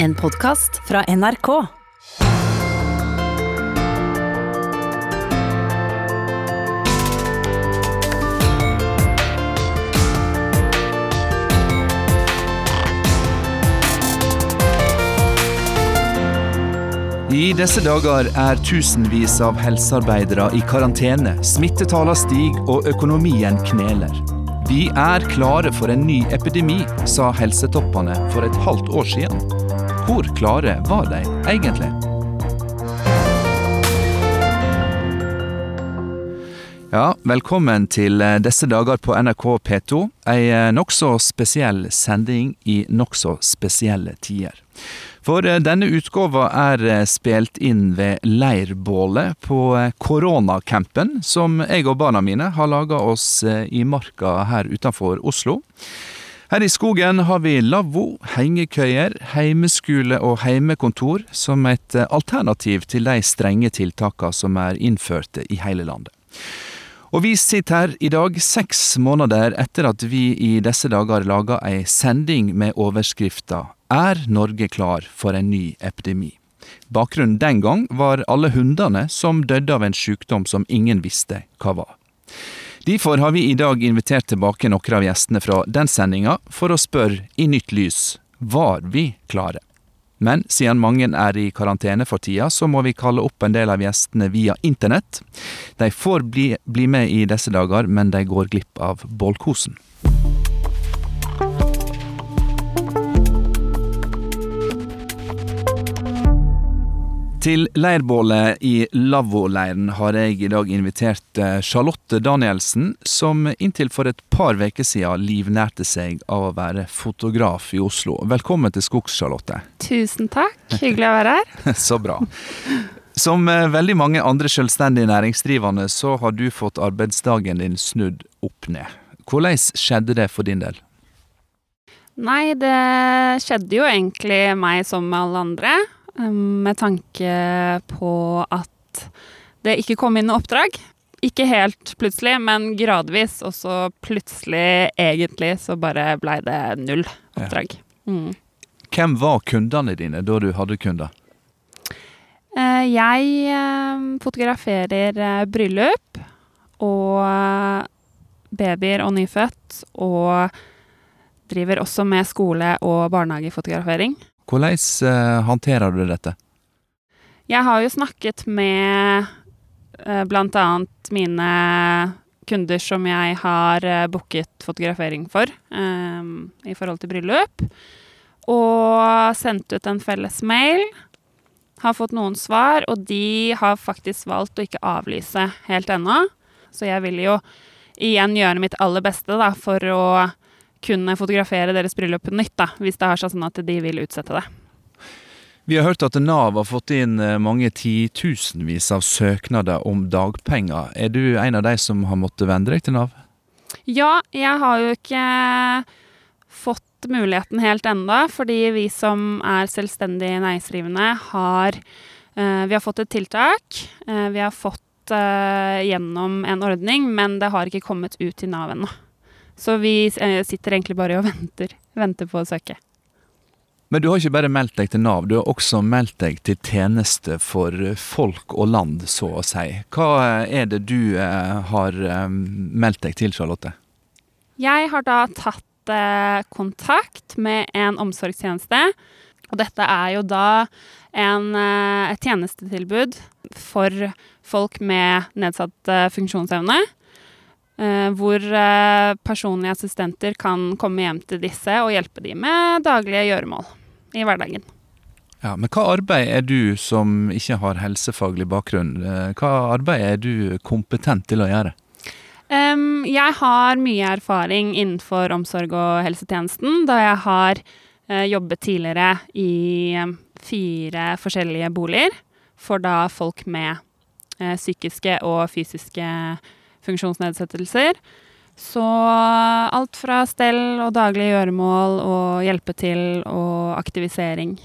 En podkast fra NRK. I disse dager er tusenvis av helsearbeidere i karantene, smittetallene stiger og økonomien kneler. Vi er klare for en ny epidemi, sa helsetoppene for et halvt år siden. Hvor klare var de egentlig? Ja, velkommen til disse dager på NRK P2. Ei nokså spesiell sending i nokså spesielle tider. For denne utgåva er spilt inn ved leirbålet på koronacampen som jeg og barna mine har laga oss i marka her utenfor Oslo. Her i skogen har vi lavvo, hengekøyer, heimeskole og heimekontor som et alternativ til de strenge tiltakene som er innførte i hele landet. Og vi sitter her i dag, seks måneder etter at vi i disse dager laga ei sending med overskrifta Er Norge klar for en ny epidemi? Bakgrunnen den gang var alle hundene som døde av en sykdom som ingen visste hva var. Derfor har vi i dag invitert tilbake noen av gjestene fra den sendinga for å spørre i nytt lys var vi klare. Men siden mange er i karantene for tida, så må vi kalle opp en del av gjestene via internett. De får bli, bli med i disse dager, men de går glipp av bålkosen. Til leirbålet i Lavvoleiren har jeg i dag invitert Charlotte Danielsen, som inntil for et par uker siden livnærte seg av å være fotograf i Oslo. Velkommen til skogs, Charlotte. Tusen takk. Hyggelig å være her. Så bra. Som veldig mange andre selvstendig næringsdrivende, så har du fått arbeidsdagen din snudd opp ned. Hvordan skjedde det for din del? Nei, det skjedde jo egentlig meg som alle andre. Med tanke på at det ikke kom inn noe oppdrag. Ikke helt plutselig, men gradvis. Og så plutselig, egentlig, så bare blei det null oppdrag. Mm. Hvem var kundene dine da du hadde kunder? Jeg fotograferer bryllup og babyer og nyfødt. Og driver også med skole- og barnehagefotografering. Hvordan uh, håndterer du dette? Jeg har jo snakket med blant annet mine kunder som jeg har uh, booket fotografering for um, i forhold til bryllup. Og sendt ut en felles mail. Har fått noen svar, og de har faktisk valgt å ikke avlyse helt ennå. Så jeg vil jo igjen gjøre mitt aller beste da, for å kunne fotografere deres bryllup på nytt, da, hvis det har seg sånn at de vil utsette det. Vi har hørt at Nav har fått inn mange titusenvis av søknader om dagpenger. Er du en av de som har måttet vende deg til Nav? Ja, jeg har jo ikke fått muligheten helt enda, fordi vi som er selvstendig næringsdrivende, har Vi har fått et tiltak. Vi har fått gjennom en ordning, men det har ikke kommet ut til Nav ennå. Så vi sitter egentlig bare og venter, venter på å søke. Men du har ikke bare meldt deg til Nav, du har også meldt deg til tjeneste for folk og land, så å si. Hva er det du har meldt deg til, Charlotte? Jeg har da tatt kontakt med en omsorgstjeneste. Og dette er jo da en, et tjenestetilbud for folk med nedsatt funksjonsevne. Uh, hvor uh, personlige assistenter kan komme hjem til disse og hjelpe dem med daglige gjøremål i hverdagen. Ja, Men hva arbeid er du som ikke har helsefaglig bakgrunn, uh, hva arbeid er du kompetent til å gjøre? Um, jeg har mye erfaring innenfor omsorg og helsetjenesten, da jeg har jobbet tidligere i fire forskjellige boliger for da folk med psykiske og fysiske funksjonsnedsettelser. Så alt fra stell og daglige gjøremål og hjelpe til og aktivisering.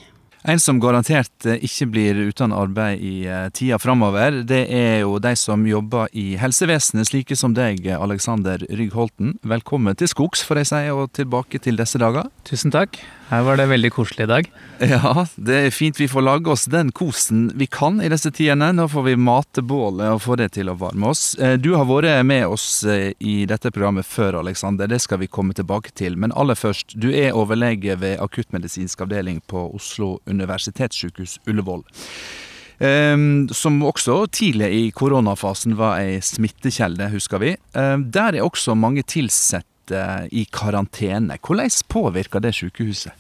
En som garantert eh, ikke blir uten arbeid i eh, tida framover, det er jo de som jobber i helsevesenet, slike som deg, Alexander Rygg Holten. Velkommen til skogs, får jeg si, og tilbake til disse dager. Tusen takk. Her var det veldig koselig i dag. Ja, det er fint vi får lage oss den kosen vi kan i disse tidene. Nå får vi mate bålet og få det til å varme oss. Eh, du har vært med oss i dette programmet før, Alexander. Det skal vi komme tilbake til. Men aller først, du er overlege ved akuttmedisinsk avdeling på Oslo universitetssykehus universitetssykehus Ullevål. Um, som også tidlig i koronafasen var ei smittekjelde, husker vi. Um, der er også mange ansatte i karantene. Hvordan påvirker det sykehuset?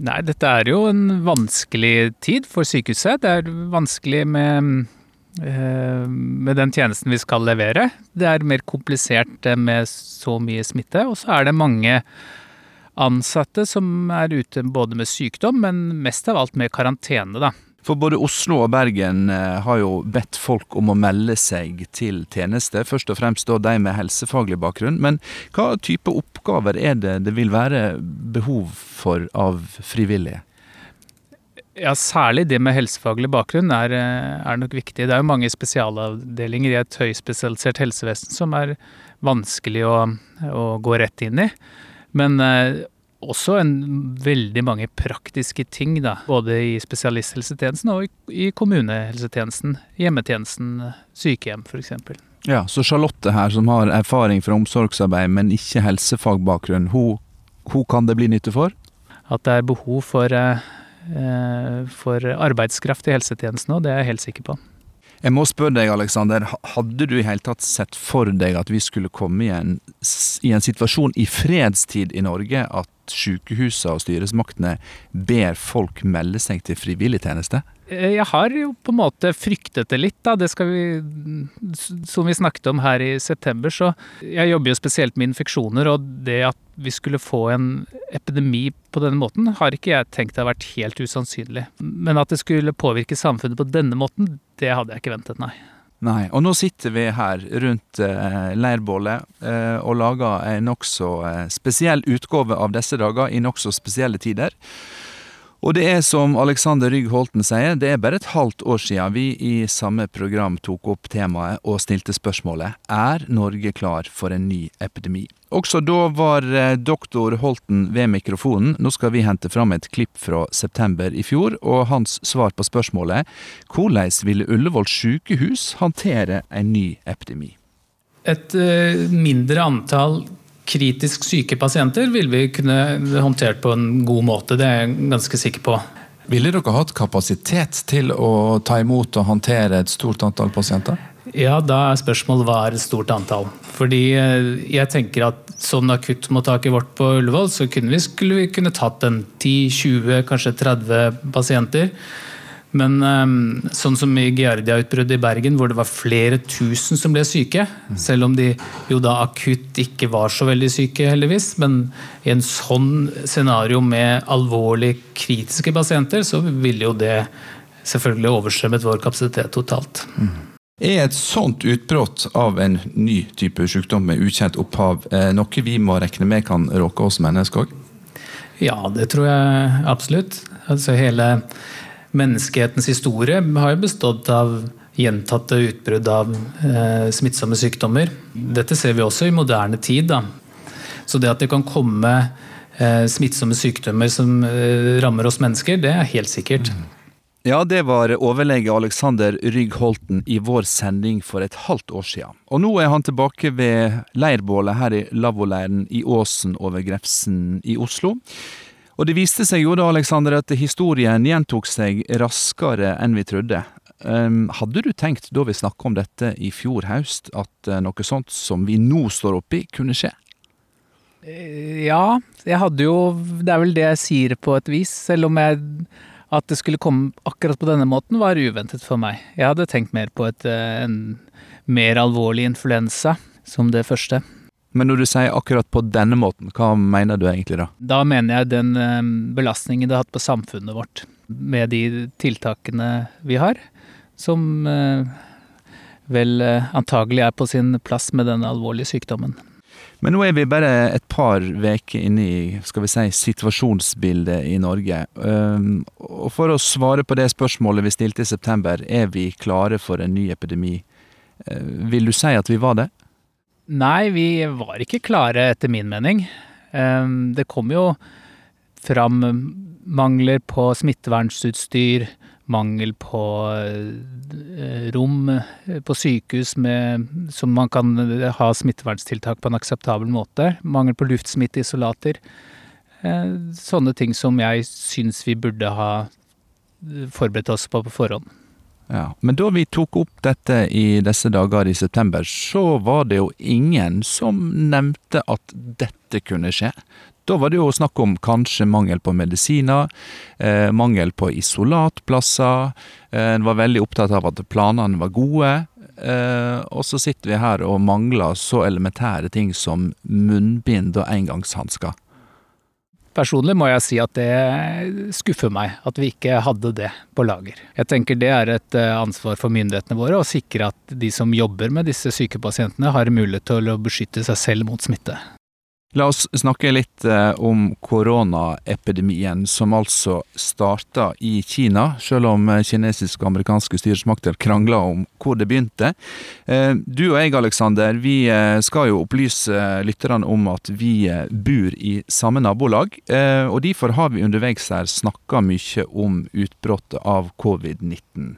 Nei, dette er jo en vanskelig tid for sykehuset. Det er vanskelig med, uh, med den tjenesten vi skal levere. Det er mer komplisert med så mye smitte. Og så er det mange ansatte som er ute både med sykdom, men mest av alt med karantene, da. For både Oslo og Bergen eh, har jo bedt folk om å melde seg til tjeneste, først og fremst da de med helsefaglig bakgrunn. Men hva type oppgaver er det det vil være behov for av frivillige? Ja, Særlig det med helsefaglig bakgrunn er, eh, er, nok viktig. Det er jo mange spesialavdelinger i et høyspesialisert helsevesen som er vanskelig å, å gå rett inn i. Men eh, også en, veldig mange praktiske ting, da. Både i spesialisthelsetjenesten og i, i kommunehelsetjenesten. Hjemmetjenesten, sykehjem f.eks. Ja, så Charlotte her, som har erfaring fra omsorgsarbeid, men ikke helsefagbakgrunn, hun, hun kan det bli nytte for? At det er behov for, eh, for arbeidskraft i helsetjenesten òg, det er jeg helt sikker på. Jeg må spørre deg, Alexander. Hadde du i hele tatt sett for deg at vi skulle komme i en, i en situasjon i fredstid i Norge at sykehusene og styresmaktene ber folk melde seg til frivilligtjeneste? tjeneste? jeg har jo på en måte fryktet det litt, da. Det skal vi Som vi snakket om her i september, så Jeg jobber jo spesielt med infeksjoner, og det at vi skulle få en epidemi på denne måten, har ikke jeg tenkt har vært helt usannsynlig. Men at det skulle påvirke samfunnet på denne måten, det hadde jeg ikke ventet, nei. Nei, og nå sitter vi her rundt eh, leirbålet eh, og lager en nokså eh, spesiell utgave av disse dager i nokså spesielle tider. Og det er som Alexander Rygg Holten sier, det er bare et halvt år siden vi i samme program tok opp temaet og stilte spørsmålet Er Norge klar for en ny epidemi? Også da var eh, doktor Holten ved mikrofonen. Nå skal vi hente fram et klipp fra september i fjor, og hans svar på spørsmålet hvordan ville Ullevål sykehus håndtere en ny epidemi? Et uh, mindre antall kritisk syke pasienter vil vi kunne håndtert på en god måte. Det er jeg ganske sikker på. Ville dere hatt kapasitet til å ta imot og håndtere et stort antall pasienter? Ja, da er spørsmålet hva er et stort antall. Fordi eh, jeg tenker at sånn akuttmottaket vårt på Ullevål, så kunne vi, skulle vi kunne tatt en 10-20, kanskje 30 pasienter. Men um, sånn som i Giardia-utbruddet i Bergen, hvor det var flere tusen som ble syke, selv om de jo da akutt ikke var så veldig syke, heldigvis, men i en sånn scenario med alvorlig kritiske pasienter, så ville jo det selvfølgelig overstrømmet vår kapasitet totalt. Mm. Er et sånt utbrudd av en ny type sykdom med ukjent opphav eh, noe vi må regne med kan råke oss mennesker òg? Ja, det tror jeg absolutt. Altså hele menneskehetens historie har jo bestått av gjentatte utbrudd av eh, smittsomme sykdommer. Dette ser vi også i moderne tid. Da. Så det at det kan komme eh, smittsomme sykdommer som eh, rammer oss mennesker, det er helt sikkert. Ja, det var overlege Alexander Rygg Holten i vår sending for et halvt år siden. Og nå er han tilbake ved leirbålet her i lavvoleiren i Åsen over Grefsen i Oslo. Og det viste seg jo da, Alexander, at historien gjentok seg raskere enn vi trodde. Um, hadde du tenkt da vi snakka om dette i fjor høst, at uh, noe sånt som vi nå står oppi, kunne skje? Eh, ja, jeg hadde jo Det er vel det jeg sier på et vis, selv om jeg at det skulle komme akkurat på denne måten, var uventet for meg. Jeg hadde tenkt mer på et, eh, en mer alvorlig influensa som det første. Men når du sier akkurat på denne måten, hva mener du egentlig da? Da mener jeg den eh, belastningen det har hatt på samfunnet vårt, med de tiltakene vi har, som eh, vel eh, antagelig er på sin plass med den alvorlige sykdommen. Men nå er vi bare et par uker inne i skal vi si, situasjonsbildet i Norge. og for å svare på det spørsmålet vi stilte i september, er vi klare for en ny epidemi? Eh, vil du si at vi var det? Nei, vi var ikke klare, etter min mening. Ehm, det kom jo fram mangler på smittevernsutstyr, mangel på eh, rom på sykehus med, som man kan ha smittevernstiltak på en akseptabel måte. Mangel på luftsmitteisolater. Eh, sånne ting som jeg syns vi burde ha forberedt oss på på forhånd. Ja, Men da vi tok opp dette i disse dager i september, så var det jo ingen som nevnte at dette kunne skje. Da var det jo snakk om kanskje mangel på medisiner, eh, mangel på isolatplasser. Eh, en var veldig opptatt av at planene var gode. Eh, og så sitter vi her og mangler så elementære ting som munnbind og engangshansker. Personlig må jeg si at det skuffer meg at vi ikke hadde det på lager. Jeg tenker det er et eh, ansvar for myndighetene våre å sikre at de som jobber med disse syke pasientene har mulighet til å beskytte seg selv mot smitte. La oss snakke litt eh, om koronaepidemien, som altså starta i Kina, selv om eh, kinesiske og amerikanske styresmakter krangla om hvor det begynte. Eh, du og jeg, Aleksander, vi skal jo opplyse lytterne om at vi bor i samme nabolag, og derfor har vi underveis her snakka mye om utbruddet av covid-19.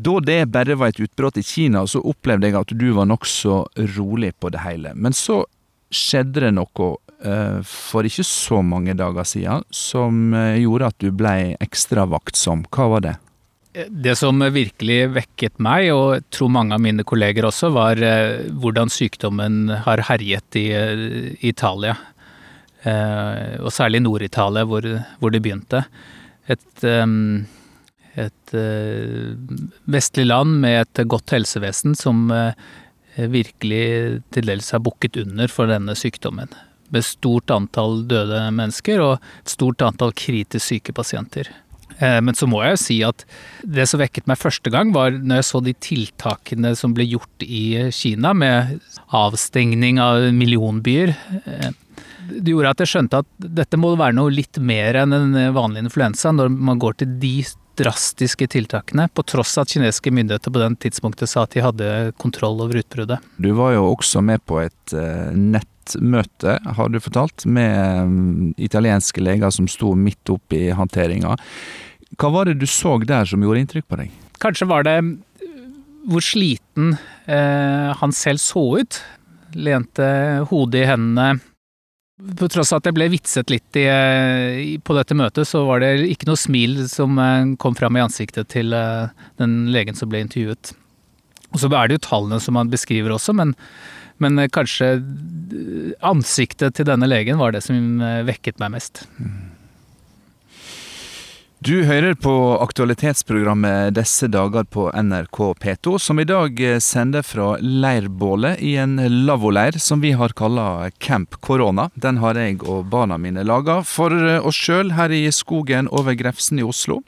Da det bare var et utbrudd i Kina, så opplevde jeg at du var nokså rolig på det hele. Men så skjedde det noe uh, for ikke så mange dager siden som uh, gjorde at du ble ekstra vaktsom. Hva var det? Det som virkelig vekket meg, og jeg tror mange av mine kolleger også, var hvordan sykdommen har herjet i Italia. Og særlig Nord-Italia, hvor, hvor, det begynte. Et, et vestlig land med et godt helsevesen som Eh, virkelig til dels har bukket under for denne sykdommen. Med stort antall døde mennesker og et stort antall kritisk syke pasienter. Eh, men så må jeg jo si at det som vekket meg første gang, var når jeg så de tiltakene som ble gjort i Kina, med avstengning av millionbyer. Eh, det gjorde at jeg skjønte at dette må være noe litt mer enn en vanlig influensa, når man går til de drastiske tiltakene, på tross av at kinesiske myndigheter på den tidspunktet sa at de hadde kontroll over utbruddet. Du var jo også med på et uh, nettmøte, har du fortalt, med um, italienske leger som sto midt oppi håndteringa. Hva var det du så der som gjorde inntrykk på deg? Kanskje var det hvor sliten eh, han selv så ut. Lente hodet i hendene på tross av at jeg ble vitset litt i, på dette møtet, så var det ikke noe smil som eh, kom fram i ansiktet til eh, den legen som ble intervjuet. Og så er det jo tallene som han beskriver også, men, men kanskje ansiktet til denne legen var det som eh, vekket meg mest. Mm. Du hører på aktualitetsprogrammet Disse dager på NRK P2, som i dag eh, sender fra leirbålet i en lavvoleir som vi har kalla Camp Korona. Den har jeg og barna mine laga for eh, oss sjøl her i skogen over Grefsen i Oslo.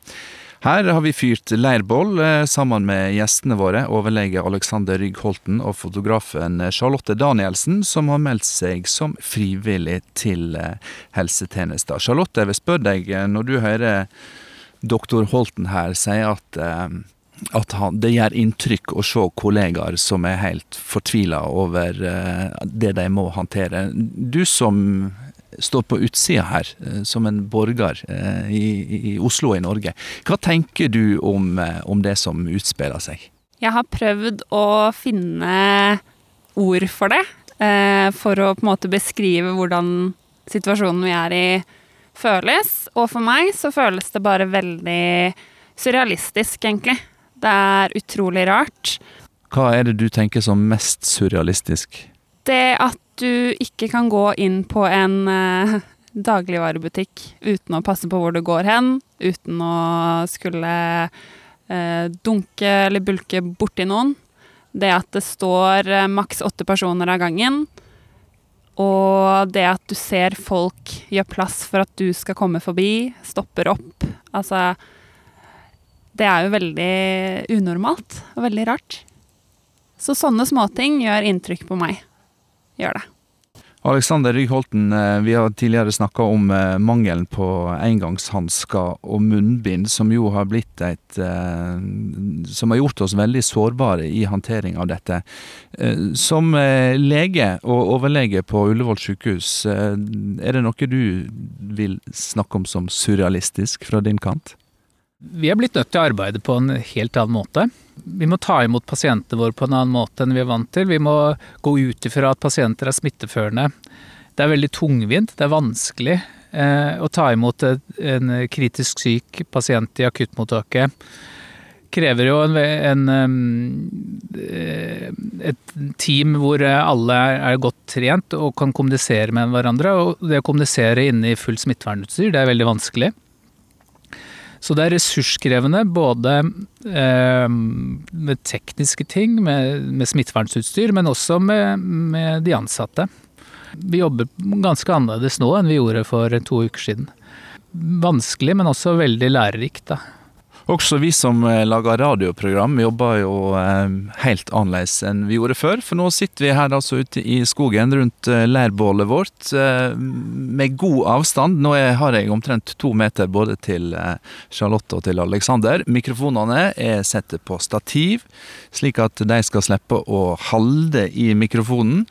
Her har vi fyrt leirbål eh, sammen med gjestene våre, overlege Alexander Rygg Holten og fotografen Charlotte Danielsen, som har meldt seg som frivillig til helsetjenester. Charlotte, jeg vil spørre deg, når du hører doktor Holten her sier at, eh, at han, det gjør inntrykk å se kollegaer som er helt fortvila over eh, det de må håndtere. Du som står på utsida her, eh, som en borger i, i Oslo i Norge. Hva tenker du om, om det som utspiller seg? Jeg har prøvd å finne ord for det. For å på en måte beskrive hvordan situasjonen vi er i føles. Og for meg så føles det bare veldig surrealistisk, egentlig. Det er utrolig rart. Hva er det du tenker som mest surrealistisk? Det at du ikke kan gå inn på en eh, dagligvarebutikk uten å passe på hvor du går hen, uten å skulle eh, dunke eller bulke borti noen. Det at det står eh, maks åtte personer av gangen. Og det at du ser folk gjør plass for at du skal komme forbi, stopper opp Altså Det er jo veldig unormalt og veldig rart. Så sånne småting gjør inntrykk på meg. Gjør det. Alexander Rygholten, eh, vi har tidligere snakka om eh, mangelen på engangshansker og munnbind, som jo har blitt et eh, Som har gjort oss veldig sårbare i håndtering av dette. Som lege og overlege på Ullevål sykehus, er det noe du vil snakke om som surrealistisk fra din kant? Vi er blitt nødt til å arbeide på en helt annen måte. Vi må ta imot pasientene våre på en annen måte enn vi er vant til. Vi må gå ut ifra at pasienter er smitteførende. Det er veldig tungvint, det er vanskelig eh, å ta imot en kritisk syk pasient i akuttmottaket. Krever jo en, en, eh, et team hvor alle er godt trent og kan kommunisere med hverandre. Og det å kommunisere inne i full smittevernutstyr, det er veldig vanskelig. Så det er ressurskrevende både eh, med tekniske ting, med, med smittevernutstyr, men også med, med, de ansatte. Vi jobber ganske annerledes nå enn vi gjorde for to uker siden. Vanskelig, men også veldig lærerikt. da. Også vi som eh, lager radioprogram jobber jo eh, helt annerledes enn vi gjorde før. For nå sitter vi her altså ute i skogen rundt eh, leirbålet vårt med god avstand. Nå har jeg omtrent to meter både til Charlotte og til Alexander. Mikrofonene er satt på stativ, slik at de skal slippe å halde i mikrofonen.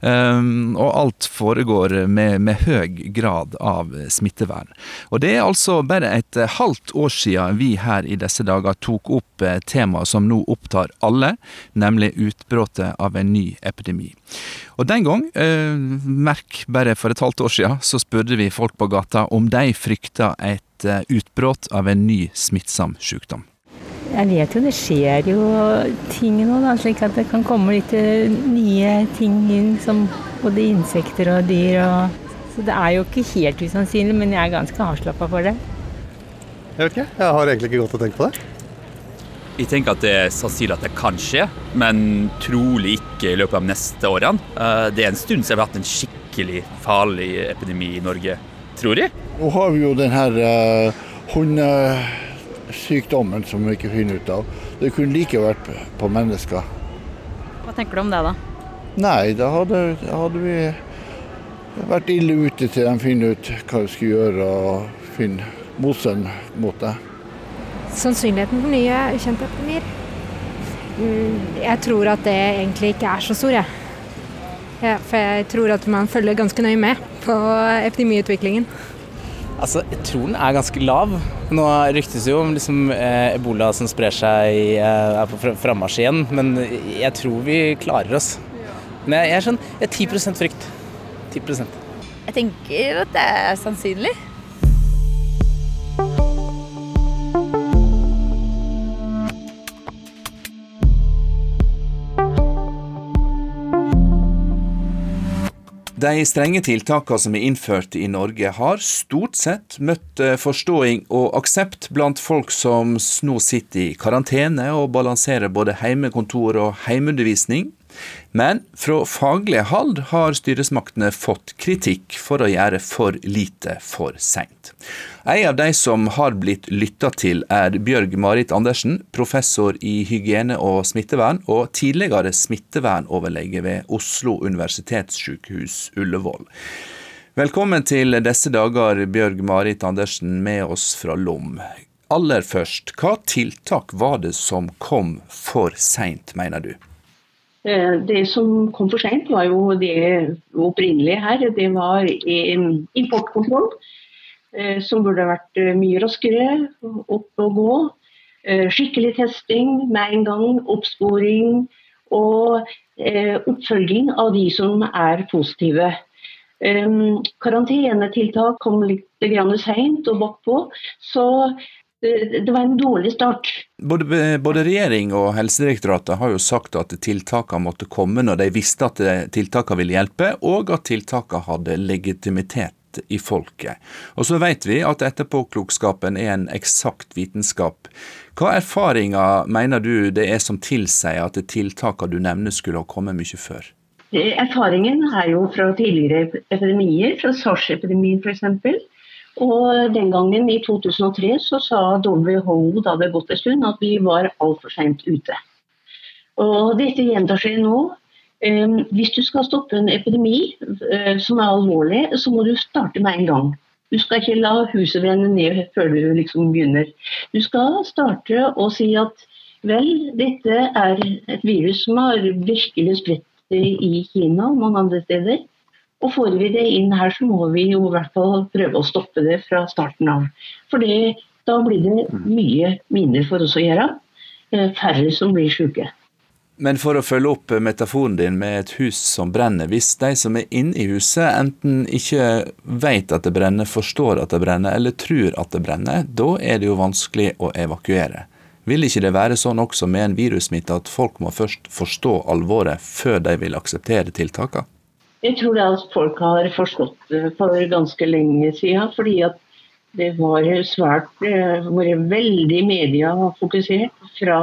Um, og alt foregår med, med, høy grad av smittevern. Og det er altså bare et halvt år siden vi her i disse dager tok opp eh, temaet som nå opptar alle, nemlig utbruddet av en ny epidemi. Og den gang, uh, merk bare for et halvt år siden, så spurte vi folk på gata om de frykta et uh, utbrudd av en ny smittsom sykdom. Jeg vet jo det skjer jo ting nå, da, slik at det kan komme litt eh, nye ting inn, som både insekter og dyr. Og, så det er jo ikke helt usannsynlig, men jeg er ganske avslappa for det. Jeg vet ikke. Jeg har egentlig ikke gått og tenkt på det. Jeg tenker at det er sannsynlig at det kan skje, men trolig ikke i løpet av neste årene. Eh, det er en stund siden vi har hatt en skikkelig farlig epidemi i Norge, tror jeg. Nå har vi jo den her uh, hundesykdommen som vi ikke finner ut av. Det kunne like vært på mennesker. Hva tenker du om det, da? Nei, da hadde, hadde vi vært ille ute til de finner ut hva vi skal gjøre og finne motstand mot det. Sannsynligheten for nye ukjente epidemier? Mm, jeg tror at det egentlig ikke er så stor, jeg. Ja, for jeg tror at man følger ganske nøye med på epidemiutviklingen. Altså, jeg tror den er ganske lav. Nå ryktes jo om liksom, eh, ebola som sprer seg, eh, er på frammarsj igjen, men jeg tror vi klarer oss. Men jeg, jeg er sånn jeg er 10% frykt. 10% Jeg tenker at det er sannsynlig. De strenge tiltakene som er innført i Norge, har stort sett møtt eh, forståing og aksept blant folk som nå sitter i karantene og balanserer både heimekontor og heimeundervisning. Men fra faglige hold har styresmaktene fått kritikk for å gjøre for lite for seint. En av de som har blitt lytta til, er Bjørg Marit Andersen, professor i hygiene og smittevern, og tidligere smittevernoverlege ved Oslo universitetssykehus Ullevål. Velkommen til disse dager, Bjørg Marit Andersen, med oss fra Lom. Aller først, hva tiltak var det som kom for seint, mener du? Eh, det som kom for seint, var jo det opprinnelige her. Det var importkontroll. Eh, som burde vært eh, mye raskere opp og gå. Skikkelig testing med en gang. Oppsporing og oppfølging av de som er positive. Karantenetiltak kom litt seint og bakpå. Så det var en dårlig start. Både, både, regjering og Helsedirektoratet har jo sagt at tiltakene måtte komme når de visste at tiltakene ville hjelpe, og at tiltakene hadde legitimitet i folket. Og så vet vi at etterpåklokskapen er en eksakt vitenskap. Hva erfaringer mener du det er som tilsier at tiltakene du nevner skulle ha kommet mye før? Erfaringen er jo fra tidligere epidemier, fra SARS-epidemien f.eks. Og den gangen, i 2003, så sa WHO, da det gått en stund, at vi var altfor seint ute. Og dette gjentar seg nå. Hvis du skal stoppe en epidemi eh, som er alvorlig, så må du starte med en gang. Du skal ikke la huset brenne ned før du liksom begynner. Du skal starte og si at vel, dette er et virus som har virkelig spredt i Kina og mange andre steder. Og får vi det inn her, så må vi jo i hvert fall prøve å stoppe det fra starten av. For da blir det mye mindre for oss å gjøre. Eh, færre som blir syke. Men for å følge opp metaforen din med et hus som brenner. Hvis de som er inne i huset enten ikke vet at det brenner, forstår at det brenner, eller tror at det brenner, da er det jo vanskelig å evakuere. Vil ikke det være sånn også med en virussmitte at folk må først forstå alvoret før de vil akseptere tiltakene? Jeg tror det at folk har forstått for ganske lenge siden. fordi at det var svært vært veldig mediefokusert fra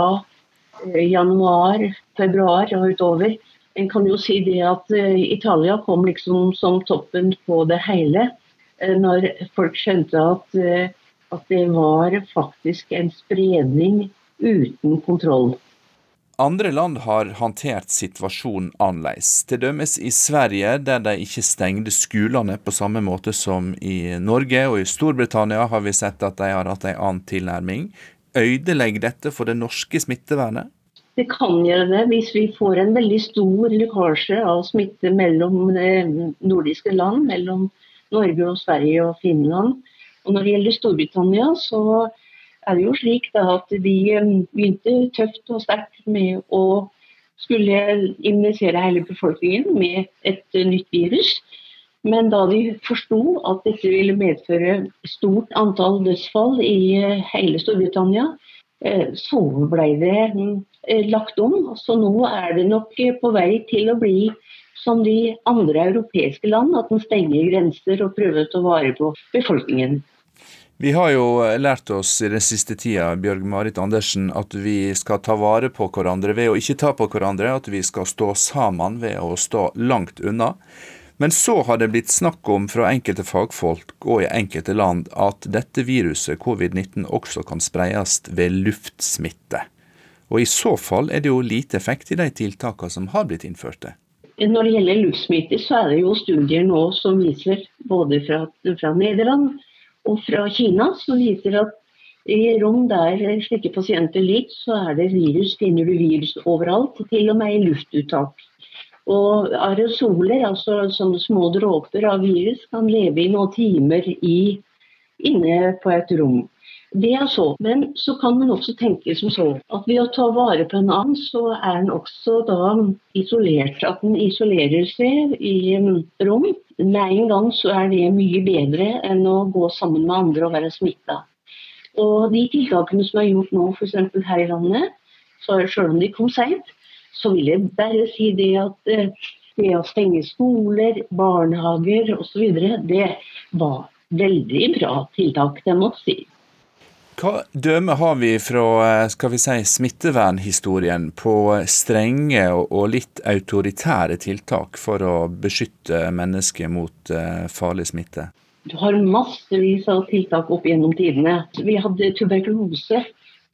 Eh, januar, februar og utover. En kan jo si det at eh, Italia kom liksom som toppen på det hele. Eh, når folk skjønte at, at det var faktisk en spredning uten kontroll. Andre land har håndtert situasjonen annerledes. Til dømes i Sverige, der de ikke stengte skolene på samme måte som i Norge, og i Storbritannia har vi sett at de har hatt en annen tilnærming. Ødelegger dette for det norske smittevernet? Det kan gjøre det hvis vi får en veldig stor lekkasje av smitte mellom eh, nordiske land, mellom Norge og Sverige og Finland. Og når det gjelder Storbritannia, så er det jo slik at de eh, begynte tøft og sterkt med å skulle immunisere hele befolkningen med et eh, nytt virus. Men da de forsto at dette ville medføre stort antall dødsfall i hele Storbritannia, så ble det Eh, lagt om. Så nå er det nok eh, på vei til å bli som de andre europeiske land, at en stenger grenser og prøver å ta vare på befolkningen. Vi har jo eh, lært oss i den siste tida Bjørg Marit Andersen, at vi skal ta vare på hverandre ved å ikke ta på hverandre, at vi skal stå sammen ved å stå langt unna. Men så har det blitt snakk om fra enkelte fagfolk og i enkelte land at dette viruset, covid-19, også kan spreies ved luftsmitte. Og I så fall er det jo lite effekt i de tiltakene som har blitt innførte. Når det gjelder luftsmitte, så er det jo studier nå som viser, både fra, fra Nederland og fra Kina, som viser at i rom der slike pasienter ligger, så er det virus, finner du virus overalt, til og med i luftuttak. Og aerosoler, altså sånne små dråper av virus, kan leve i noen timer i, inne på et rom. Det er så. Men så kan man også tenke som så at ved å ta vare på en annen, så er den også da isolert. At den isolerer seg i rom. Med en gang så er det mye bedre enn å gå sammen med andre og være smitta. Og de tiltakene som er gjort nå, f.eks. her i landet, så selv om de kom seint, så vil jeg bare si det at eh, det å stenge skoler, barnehager osv., det var veldig bra tiltak, det må jeg si. Hva dømme har vi fra eh, skal vi si, smittevernhistorien på strenge og litt autoritære tiltak for å beskytte mennesker mot eh, farlig smitte? Du har massevis av tiltak opp gjennom tidene. Vi hadde tuberkulose.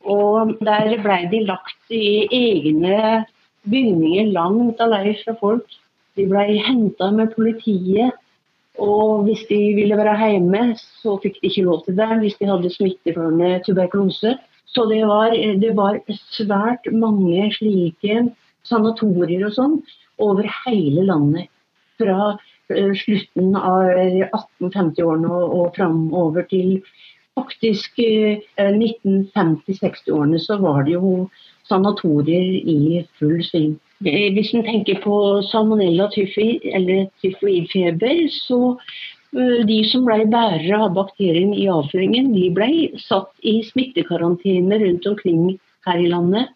Og der ble de lagt i egne bygninger langt av leir fra folk. De ble henta med politiet og hvis de ville være hjemme, så fikk de ikke lov til det hvis de hadde smitteførende tuberkulose. Så det var, det var, svært mange slike sanatorier og sånn over hele landet. Fra uh, slutten av 1850-årene og, og framover til faktisk uh, 1950-60-årene så var det jo sanatorier i full sving. Eh, hvis en tenker på salmonella tyfi, eller tyfoidfeber, så eh, de som ble bærere av bakterien i avføringen, de ble satt i smittekarantene rundt omkring her i landet.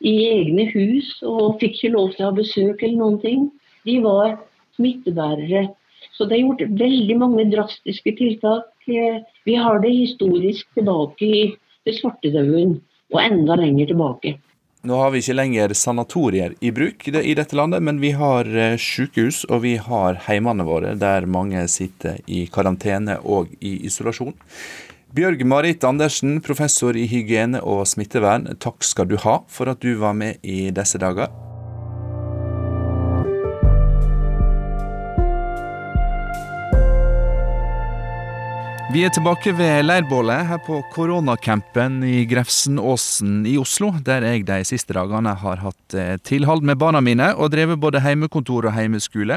I egne hus og fikk ikke lov til å ha besøk eller noen ting. De var smittebærere. Så det er gjort veldig mange drastiske tiltak. Eh, vi har det historisk tilbake i svartedauden og enda lenger tilbake. Nå har vi ikke lenger sanatorier i bruk i dette landet, men vi har eh, sykehus og vi har heimene våre der mange sitter i karantene og i isolasjon. Bjørg Marit Andersen, professor i hygiene og smittevern, takk skal du ha for at du var med i disse dager. Vi er tilbake ved leirbålet her på koronacampen i Grefsenåsen i Oslo, der jeg de siste dagene har hatt eh, tilhold med barna mine og drevet både heimekontor og heimeskole.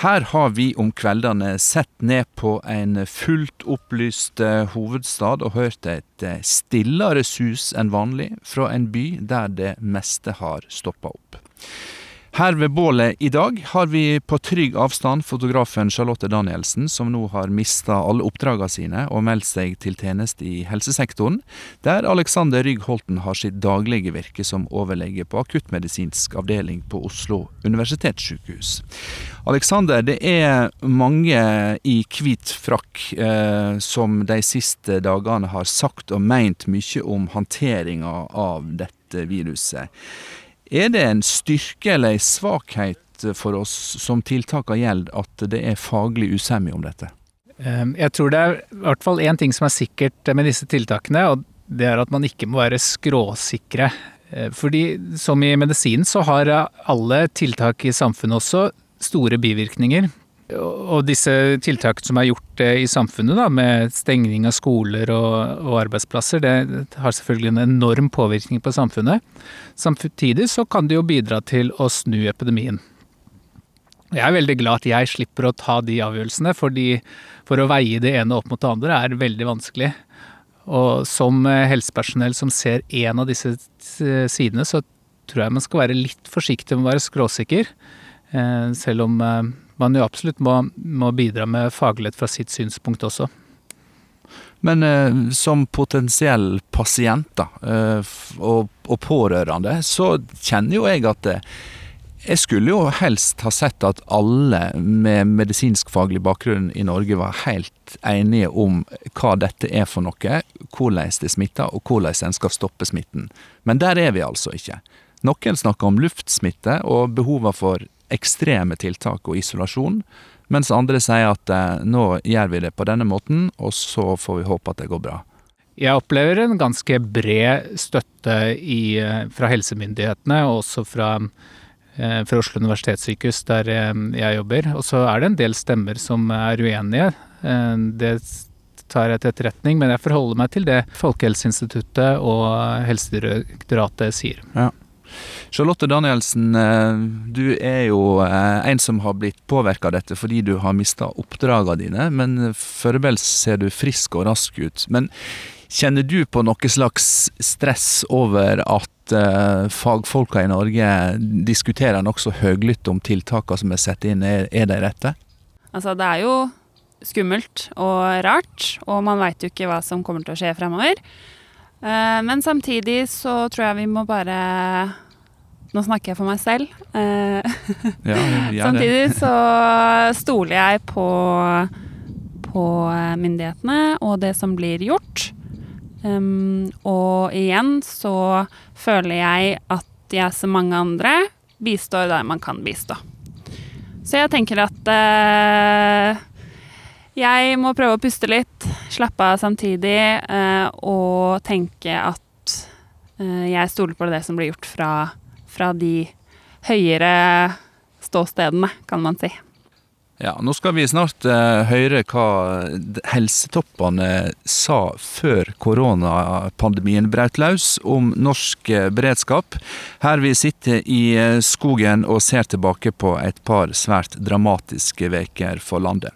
Her har vi om kveldene sett ned på en fullt opplyst eh, hovedstad og hørt et eh, stillere sus enn vanlig fra en by der det meste har stoppa opp. Her ved bålet i dag har vi på trygg avstand fotografen Charlotte Danielsen, som nå har mista alle oppdragene sine og meldt seg til tjeneste i helsesektoren, der Alexander Rygg Holten har sitt daglige virke som overlege på akuttmedisinsk avdeling på Oslo universitetssykehus. Alexander, det er mange i hvit frakk eh, som de siste dagene har sagt og meint mye om håndteringa av dette viruset. Er det en styrke eller en svakhet for oss som tiltakene gjelder, at det er faglig usemje om dette? Ehm, jeg tror det er i hvert fall én ting som er sikkert med disse tiltakene, og det er at man ikke må være skråsikre. Eh, fordi som i medisinen så har alle tiltak i samfunnet også store bivirkninger. Og disse tiltakene som er gjort eh, i samfunnet, da, med stengning av skoler og, og, arbeidsplasser, det har selvfølgelig en enorm påvirkning på samfunnet. Samtidig så kan det jo bidra til å snu epidemien. Jeg er veldig glad at jeg slipper å ta de avgjørelsene, fordi for å veie det ene opp mot det andre er veldig vanskelig. Og som eh, helsepersonell som ser én av disse sidene, så tror jeg man skal være litt forsiktig med å være skråsikker. Eh, selv om man jo absolutt må, må bidra med faglighet fra sitt synspunkt også. Men eh, som potensiell pasient da, eh, og, og, pårørende, så kjenner jo jeg at eh, jeg skulle jo helst ha sett at alle med medisinskfaglig bakgrunn i Norge var helt enige om hva dette er for noe, hvordan det smitter og hvordan en skal stoppe smitten. Men der er vi altså ikke. Noen snakker om luftsmitte og behovet for ekstreme tiltak og isolasjon, mens andre sier at eh, nå gjør vi det på denne måten, og så får vi håpe at det går bra. Jeg opplever en ganske bred støtte i, eh, fra helsemyndighetene, og også fra, eh, fra Oslo universitetssykehus, der jeg jobber. Og så er det en del stemmer som er uenige. Det tar jeg til etterretning, men jeg forholder meg til det Folkehelseinstituttet og Helsedirektoratet sier. Ja. Charlotte Danielsen, eh, du er jo eh, en som har blitt påvirka av dette fordi du har mista oppdragene dine, men foreløpig ser du frisk og rask ut. Men kjenner du på noe slags stress over at uh, fagfolka i Norge diskuterer nokså høylytt om tiltakene som er satt inn, er, er de rette? Altså, det er jo skummelt og rart, og man veit jo ikke hva som kommer til å skje fremover. Men samtidig så tror jeg vi må bare nå snakker jeg for meg selv. Eh, ja, Samtidig så stoler jeg på, på myndighetene og det som blir gjort. Um, og igjen så føler jeg at jeg som mange andre bistår der man kan bistå. Så jeg tenker at uh, jeg må prøve å puste litt, slappe av samtidig, uh, og tenke at uh, jeg stoler på det som blir gjort fra fra de høyere ståstedene, kan man si. Ja, Nå skal vi snart eh, høre hva helsetoppene sa før koronapandemien brøt løs om norsk uh, beredskap. Her vi sitter i uh, skogen og ser tilbake på et par svært dramatiske veker for landet.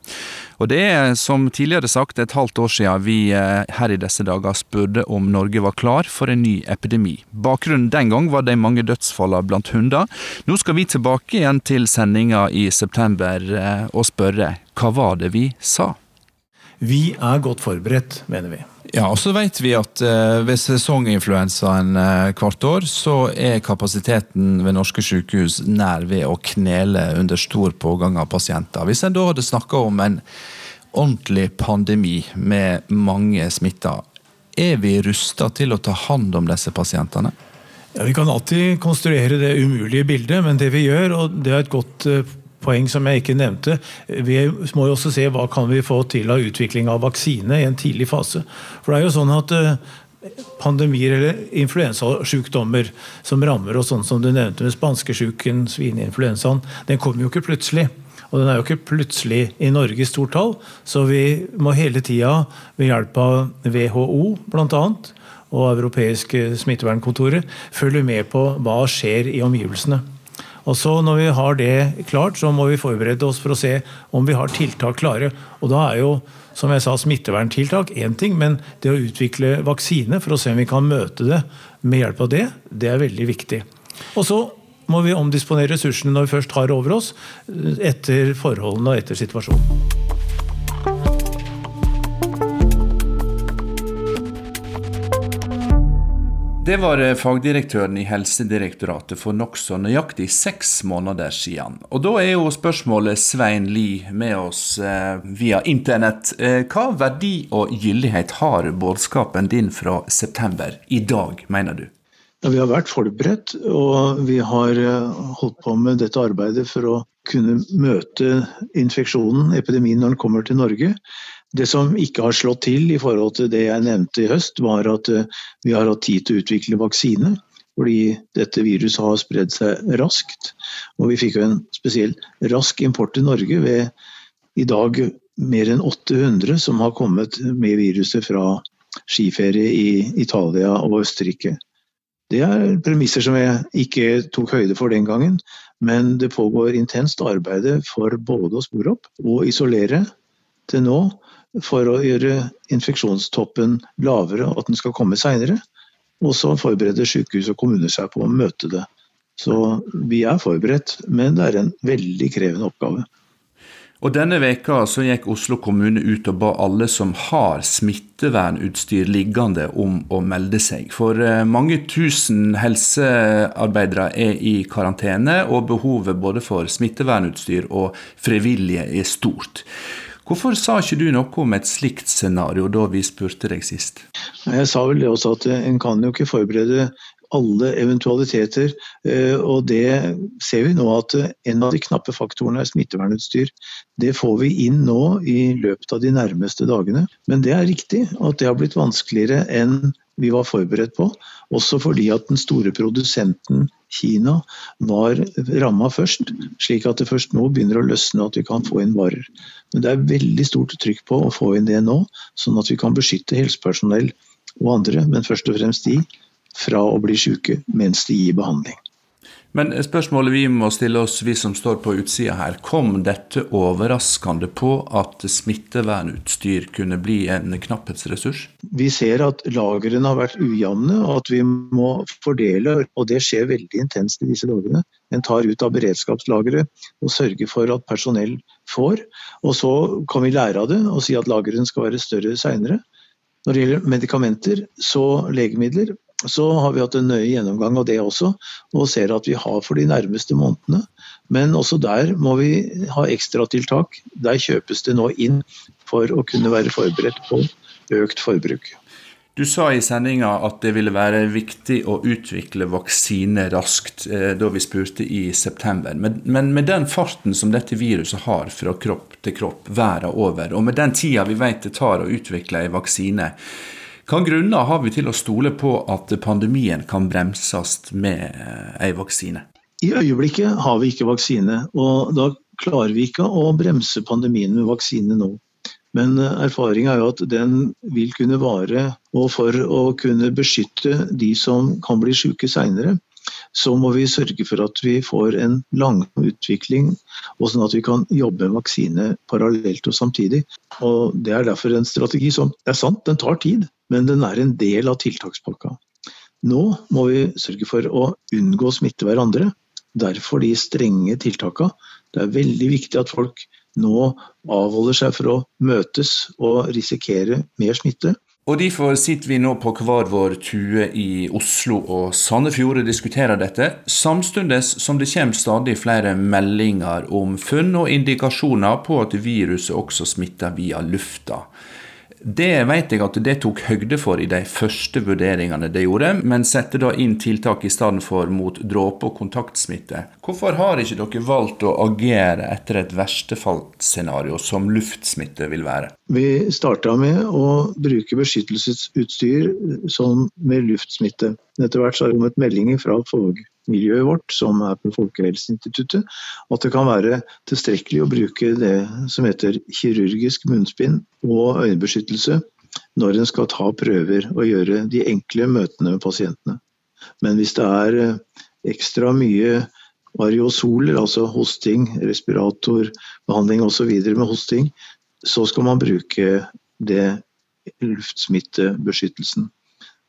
Og det er som tidligere sagt et halvt år siden vi eh, her i disse dager spurte om Norge var klar for en ny epidemi. Bakgrunnen den gang var de mange dødsfallene blant hunder. Nå skal vi tilbake igjen til sendinga i september eh, og spørre hva var det vi sa? Vi er godt forberedt, mener vi. Ja, og så vet vi at uh, ved sesonginfluensaen uh, hvert år, så er kapasiteten ved norske sykehus nær ved å knele under stor pågang av pasienter. Hvis en da hadde snakka om en ordentlig pandemi med mange smitta, er vi rusta til å ta hand om disse pasientene? Ja, Vi kan alltid konstruere det umulige bildet, men det vi gjør, og det er et godt uh, poeng som jeg ikke nevnte. Vi må jo også se hva kan vi få til av utvikling av vaksine i en tidlig fase. For det er jo sånn at eh, pandemier eller influensasjukdommer som rammer oss, sånn som du nevnte med spanskesjuken, svineinfluensaen, den kommer jo ikke plutselig. Og den er jo ikke plutselig i Norge i stort tall, så vi må hele tida ved hjelp av WHO bl.a. og Europeiske smittevernkontoret følge med på hva skjer i omgivelsene. Og så Når vi har det klart, så må vi forberede oss for å se om vi har tiltak klare. Og Da er jo som jeg sa, smitteverntiltak én ting, men det å utvikle vaksine for å se om vi kan møte det med hjelp av det, det er veldig viktig. Og så må vi omdisponere ressursene når vi først har over oss, etter forholdene og etter situasjonen. Det var eh, fagdirektøren i Helsedirektoratet for nokså nøyaktig seks måneder siden. Og da er jo spørsmålet Svein Lie med oss eh, via internett. Eh, hva verdi og gyldighet har budskapen din fra september i dag, mener du? Ja, vi har vært forberedt, og vi har holdt på med dette arbeidet for å kunne møte infeksjonen, epidemien, når den kommer til Norge. Det som ikke har slått til i forhold til det jeg nevnte i høst, var at eh, vi har hatt tid til å utvikle vaksine. Fordi dette viruset har spredd seg raskt. Og vi fikk jo en spesielt rask import til Norge ved i dag mer enn 800 som har kommet med viruset fra skiferie i Italia og Østerrike. Det er premisser som jeg ikke tok høyde for den gangen, men det pågår intenst arbeid for både å spore opp og isolere til nå for å gjøre infeksjonstoppen lavere, og at den skal komme seinere. Og så forbereder sykehus og kommuner seg på å møte det. Så vi er forberedt, men det er en veldig krevende oppgave. Og Denne veka så gikk Oslo kommune ut og ba alle som har smittevernutstyr liggende om å melde seg. For eh, mange tusen helsearbeidere er i karantene, og behovet både for smittevernutstyr og frivillige er stort. Hvorfor sa ikke du noe om et slikt scenario da vi spurte deg sist? Jeg sa vel det også at en kan jo ikke forberede alle eventualiteter. Eh, og det ser vi nå at en av de knappe faktorene er smittevernutstyr. Det får vi inn nå i løpet av de nærmeste dagene. Men det er riktig at det har blitt vanskeligere enn vi var forberedt på. Også fordi at den store produsenten Kina var ramma først, slik at det først nå begynner å løsne at vi kan få inn varer. Men det er veldig stort trykk på å få inn det nå, sånn at vi kan beskytte helsepersonell og andre, men først og fremst de, fra å bli syke mens de gir behandling. Men spørsmålet vi må stille oss, vi som står på utsida her, kom dette overraskende på at smittevernutstyr kunne bli en knapphetsressurs? Vi ser at lagrene har vært ujevne, og at vi må fordele. Og det skjer veldig intenst i disse dagene. En tar ut av beredskapslageret og sørger for at personell får. Og så kan vi lære av det og si at lagrene skal være større seinere. Når det gjelder medikamenter, så legemidler, så har vi hatt en nøye gjennomgang av det også, og ser at vi har for de nærmeste månedene. Men også der må vi ha ekstratiltak. Der kjøpes det nå inn for å kunne være forberedt på økt forbruk. Du sa i sendinga at det ville være viktig å utvikle vaksine raskt, eh, da vi spurte i september. Men, med den farten som dette viruset har fra kropp til kropp verden over, og med den tida vi vet det tar å utvikle en vaksine, hva grunner har vi til å stole på at pandemien kan bremses med eh, vaksine? I øyeblikket har vi ikke vaksine, og da klarer vi ikke å bremse pandemien med vaksine nå. Men eh, erfaringa er jo at den vil kunne vare, og for å kunne beskytte de som kan bli syke seinere, så må vi sørge for at vi får en lang utvikling, og sånn at vi kan jobbe med vaksine parallelt og samtidig. Og Det er derfor en strategi som det er sant, den tar tid men den er en del av tiltakspakka. Nå må vi sørge for å unngå å smitte hverandre. Derfor de strenge tiltakene. Det er veldig viktig at folk nå avholder seg for å møtes og risikere mer smitte. Og Derfor sitter vi nå på hver vår tue i Oslo og Sandefjord og diskuterer dette, samtidig som det kommer stadig flere meldinger om funn og indikasjoner på at viruset også smitter via lufta. Det vet jeg at det tok høgde for i de første vurderingene de gjorde, men setter da inn tiltak i stedet for mot dråpe- og kontaktsmitte. Hvorfor har ikke dere valgt å agere etter et verstefallsscenario som luftsmitte vil være? Vi starta med å bruke beskyttelsesutstyr som med luftsmitte. Etter hvert så har det kommet meldinger fra miljøet vårt, som er på Folkehelseinstituttet, at det kan være tilstrekkelig å bruke det som heter kirurgisk munnspind og øyebeskyttelse når en skal ta prøver og gjøre de enkle møtene med pasientene. Men hvis det er eh, ekstra mye variosoler, altså hosting, respiratorbehandling osv. med hosting, så skal man bruke det luftsmittebeskyttelsen.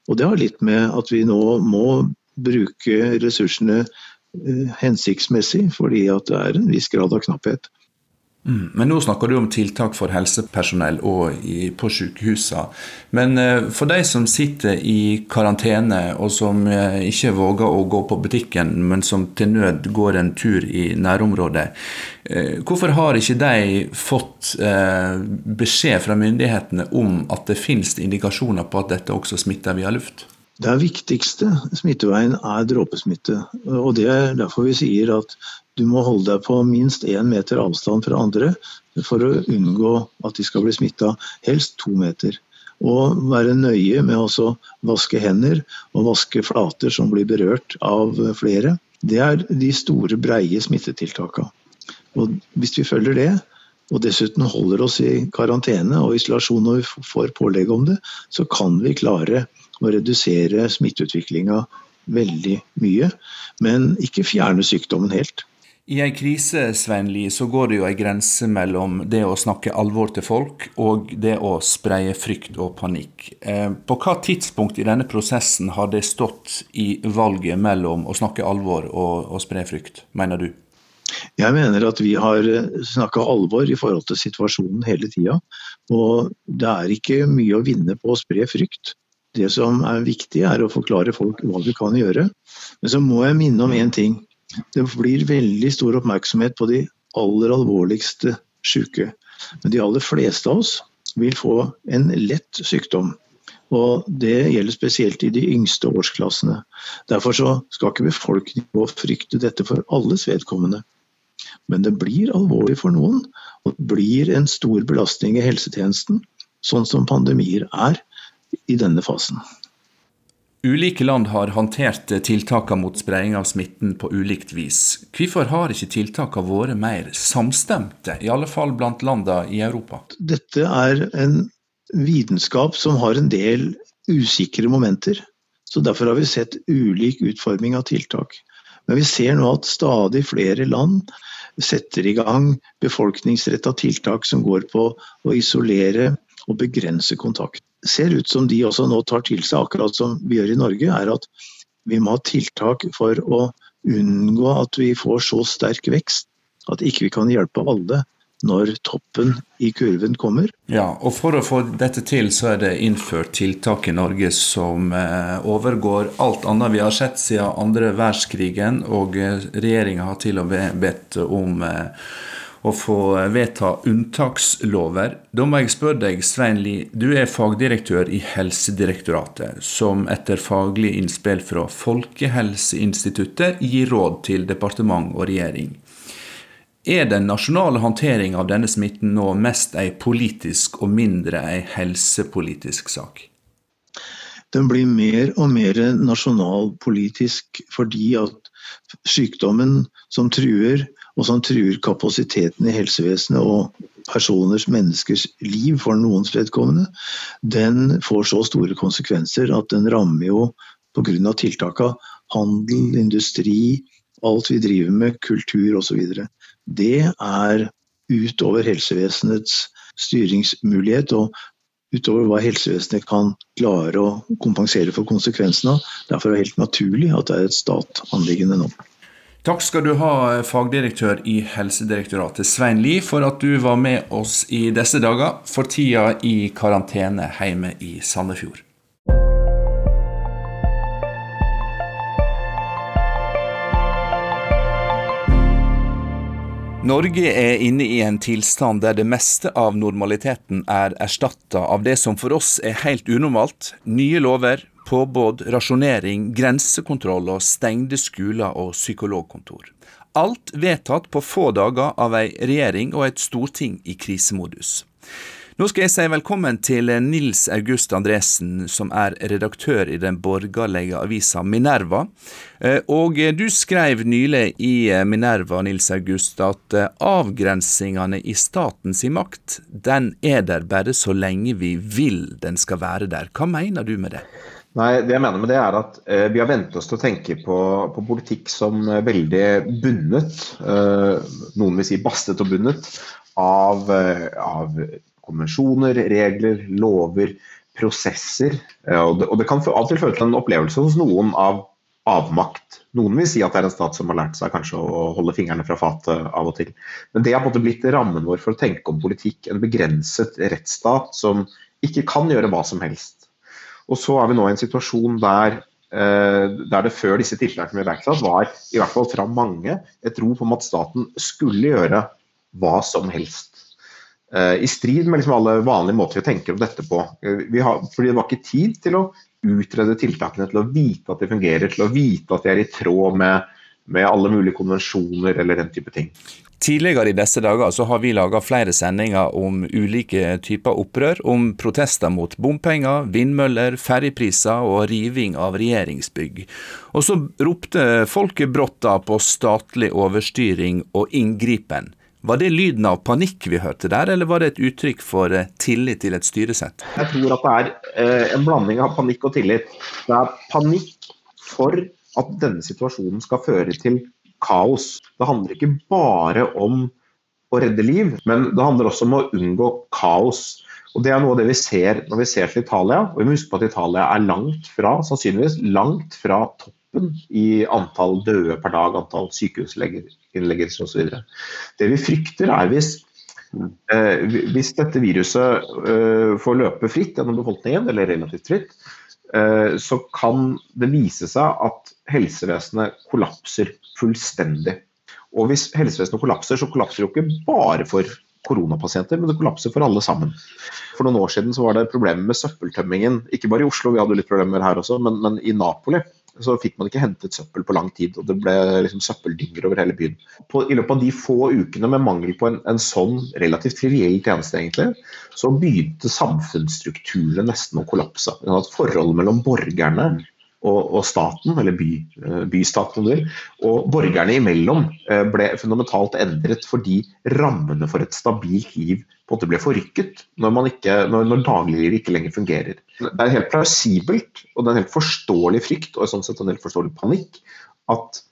Og det har litt med at vi nå må bruke ressursene eh, hensiktsmessig, fordi at det er en viss grad av knapphet. Mm. Men nå snakker du om tiltak for helsepersonell og i, på sykehusene. Men eh, for de som sitter i karantene og som eh, ikke våger å gå på butikken, men som til nød går en tur i nærområdet, eh, hvorfor har ikke de fått eh, beskjed fra myndighetene om at det finnes indikasjoner på at dette også smitter via luft? Det viktigste smitteveien er dråpesmitte. og Det er derfor vi sier at du må holde deg på minst én meter avstand fra andre for å unngå at de skal bli smitta. Helst to meter. Og være nøye med å vaske hender og vaske flater som blir berørt av flere. Det er de store, breie smittetiltakene. Og hvis vi følger det, og dessuten holder oss i karantene og isolasjon når vi får pålegg om det, så kan vi klare å redusere smitteutviklinga veldig mye. Men ikke fjerne sykdommen helt. I ei krise Svenli, så går det jo ei grense mellom det å snakke alvor til folk og det å spreie frykt og panikk. Eh, på hva tidspunkt i denne prosessen har det stått i valget mellom å snakke alvor og å spre frykt, mener du? Jeg mener at vi har snakka alvor i forhold til situasjonen hele tida. Og det er ikke mye å vinne på å spre frykt. Det som er viktig, er å forklare folk hva du kan gjøre. Men så må jeg minne om én ting. Det blir veldig stor oppmerksomhet på de aller alvorligste syke. Men de aller fleste av oss vil få en lett sykdom. Og Det gjelder spesielt i de yngste årsklassene. Derfor skal ikke befolkningen frykte dette for alles vedkommende. Men det blir alvorlig for noen, og det blir en stor belastning i helsetjenesten, sånn som pandemier er i denne fasen. Ulike land har håndtert tiltakene mot spredning av smitten på ulikt vis. Hvorfor har ikke tiltakene vært mer samstemte, i alle fall blant landene i Europa? Dette er en vitenskap som har en del usikre momenter. så Derfor har vi sett ulik utforming av tiltak. Men vi ser nå at stadig flere land setter i gang befolkningsretta tiltak som går på å isolere og begrense kontakt. Ser ut som de også nå tar til seg, akkurat som vi gjør i Norge, er at vi må ha tiltak for å unngå at vi får så sterk vekst at ikke vi kan hjelpe alle når toppen i kurven kommer. Ja, og For å få dette til, så er det innført tiltak i Norge som eh, overgår alt annet vi har sett siden andre verdenskrigen. Og eh, regjeringa har til og med bedt om eh, å få vedta unntakslover. Da må jeg spørre deg, Svein Lie, du er fagdirektør i Helsedirektoratet, som etter faglig innspill fra Folkehelseinstituttet gir råd til departement og regjering. Er den nasjonale håndteringa av denne smitten nå mest ei politisk og mindre ei helsepolitisk sak? Den blir mer og mer nasjonalpolitisk fordi at sykdommen som truer, og som truer kapasiteten i helsevesenet og personers, menneskers liv for noens vedkommende, den får så store konsekvenser at den rammer jo pga. tiltaka handel, industri, alt vi driver med, kultur osv. Det er utover helsevesenets styringsmulighet og utover hva helsevesenet kan klare å kompensere for konsekvensene av. Derfor er det helt naturlig at det er et statanliggende nå. Takk skal du ha, fagdirektør i Helsedirektoratet Svein Lie, for at du var med oss i disse dager, for tida i karantene hjemme i Sandefjord. Norge er inne i en tilstand der det meste av normaliteten er erstatta av det som for oss er helt unormalt. Nye lover, påbud, rasjonering, grensekontroll og stengte skoler og psykologkontor. Alt vedtatt på få dager av ei regjering og et storting i krisemodus. Nå skal jeg si velkommen til Nils August Andresen, som er redaktør i den borgerlige avisa Minerva. Eh, og du skrev nylig i eh, Minerva Nils August, at eh, avgrensingene i statens makt, den er der bare så lenge vi vil den skal være der. Hva mener du med det? Nei, det jeg mener med det er at eh, Vi har vent oss til å tenke på, på politikk som veldig bundet, eh, noen vil si bastet og bundet, av, av konvensjoner, regler, lover, prosesser. Og det, og det kan av og til føre til en opplevelse hos noen av avmakt. Noen vil si at det er en stat som har lært seg kanskje å holde fingrene fra fatet av og til. Men det har på en måte blitt rammen vår for å tenke om politikk. En begrenset rettsstat som ikke kan gjøre hva som helst. Og så er vi nå i en situasjon der, eh, der det før disse tiltakene ble iverksatt, var i hvert fall fra mange et rop om at staten skulle gjøre hva som helst. Eh, I strid med liksom alle vanlige måter vi tenker om dette på. Eh, har, fordi det var ikke tid til å utrede tiltakene, til å vite at de fungerer, til å vite at de er i tråd med, med alle mulige konvensjoner eller den type ting. Tidligere i disse dager så har vi laga flere sendinger om ulike typer opprør. Om protester mot bompenger, vindmøller, ferjepriser og riving av regjeringsbygg. Og så ropte folket brått da på statlig overstyring og inngripen. Var det lyden av panikk vi hørte der, eller var det et uttrykk for eh, tillit til et styresett? Jeg tror at det er eh, en blanding av panikk og tillit. Det er panikk for at denne situasjonen skal føre til kaos. Det handler ikke bare om å redde liv, men det handler også om å unngå kaos. Og Det er noe av det vi ser når vi ser til Italia. og Vi må huske på at Italia er langt fra, sannsynligvis langt fra topp toppen i antall døde per dag, antall sykehusinnleggelser osv. Det vi frykter er hvis, eh, hvis dette viruset eh, får løpe fritt gjennom befolkningen, eller relativt fritt, eh, så kan det vise seg at helsevesenet kollapser fullstendig. Og hvis helsevesenet kollapser, så kollapser det jo ikke bare for koronapasienter, men det kollapser for alle sammen. For noen år siden så var det problemer med søppeltømmingen. Ikke bare i Oslo, vi hadde litt problemer her også, men, men i Napoli så fikk man ikke hentet søppel på lang tid. og Det ble liksom søppeldynger over hele byen. På, I løpet av de få ukene med mangel på en, en sånn relativt triviell tjeneste, egentlig, så begynte samfunnsstrukturene nesten å kollapse. Forholdet mellom borgerne og, og staten, eller by, eh, bystaten, og borgerne imellom eh, ble fundamentalt endret fordi rammene for et stabilt liv på en måte ble forrykket når, man ikke, når, når dagliglivet ikke lenger fungerer. Det er helt plausibelt og det er en helt forståelig frykt og sånn sett en helt forståelig panikk at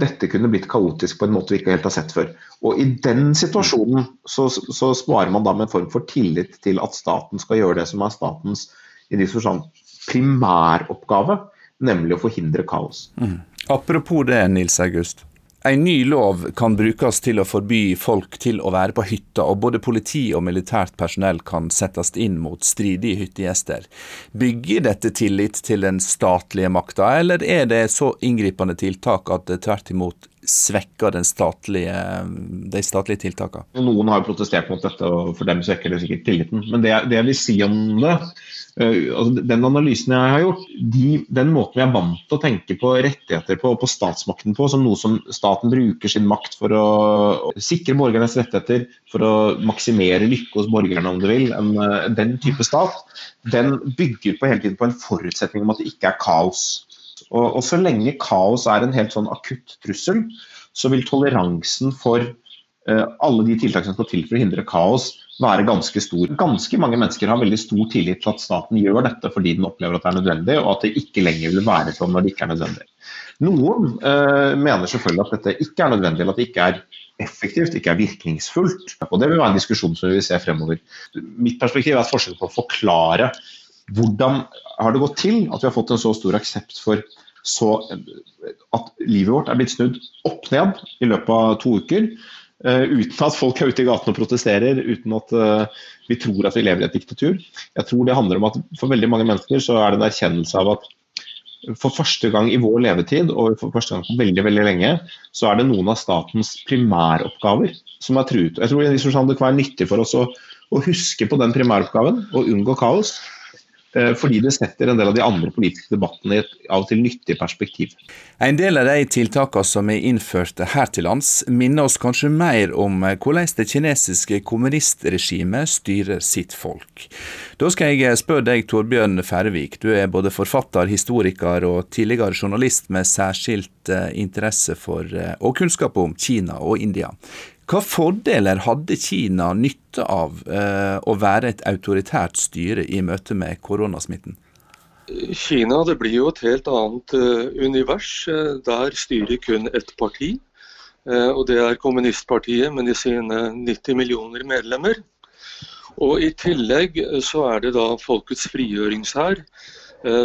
dette kunne blitt kaotisk på en måte vi ikke helt har sett før. Og I den situasjonen så, så sparer man da med en form for tillit til at staten skal gjøre det som er statens i de primæroppgave, nemlig å forhindre kaos. Mm. Apropos det, Nils August. En ny lov kan brukes til å forby folk til å være på hytta, og både politi og militært personell kan settes inn mot stridige hyttegjester. Bygger dette tillit til den statlige makta, eller er det så inngripende tiltak at det tvert imot svekker statlige, de statlige tiltakene? Noen har jo protestert mot dette, og for dem svekker det sikkert tilliten. Men det, det jeg vil si om det, uh, altså den analysen jeg har gjort, de, den måten vi er vant til å tenke på rettigheter på, og på statsmakten på, som noe som staten bruker sin makt for å sikre borgernes rettigheter, for å maksimere lykke hos borgerne, om du vil, en, uh, den type stat, den bygger på hele tiden på en forutsetning om at det ikke er kaos. Og, og, så lenge kaos er en helt sånn akutt trussel, så vil toleransen for uh, alle de tiltak som skal til for å hindre kaos, være ganske stor. Ganske mange mennesker har veldig stor tillit til at staten gjør dette fordi den opplever at det er nødvendig, og at det ikke lenger vil være sånn når det ikke er nødvendig. Noen uh, mener selvfølgelig at dette ikke er nødvendig, eller at det ikke er effektivt, ikke er virkningsfullt. Og Det vil være en diskusjon som vi vil se fremover. Mitt perspektiv er at forskjellen på å forklare hvordan har det gått til at vi har fått en så stor aksept for så, at livet vårt er blitt snudd opp ned i løpet av to uker? Uh, uten at folk er ute i gatene og protesterer, uten at uh, vi tror at vi lever i et diktatur. Jeg tror det handler om at For veldig mange mennesker så er det en erkjennelse av at for første gang i vår levetid og for første gang på veldig veldig lenge, så er det noen av statens primæroppgaver som er truet. Jeg tror det kan være nyttig for oss å, å huske på den primæroppgaven og unngå kaos. Eh, fordi det setter en del av de andre politiske debattene i et av og til nyttig perspektiv. En del av de tiltakene som er innført her til lands, minner oss kanskje mer om hvordan det kinesiske kommunistregimet styrer sitt folk. Da skal jeg spørre deg, Torbjørn Færvik. Du er både forfatter, historiker og tidligere journalist med særskilt eh, interesse for eh, og kunnskap om Kina og India. Hva fordeler hadde Kina nytte av eh, å være et autoritært styre i møte med koronasmitten? Kina det blir jo et helt annet uh, univers. Uh, der styrer kun ett parti. Og Det er kommunistpartiet med de sine 90 millioner medlemmer. Og I tillegg så er det da Folkets frigjøringshær,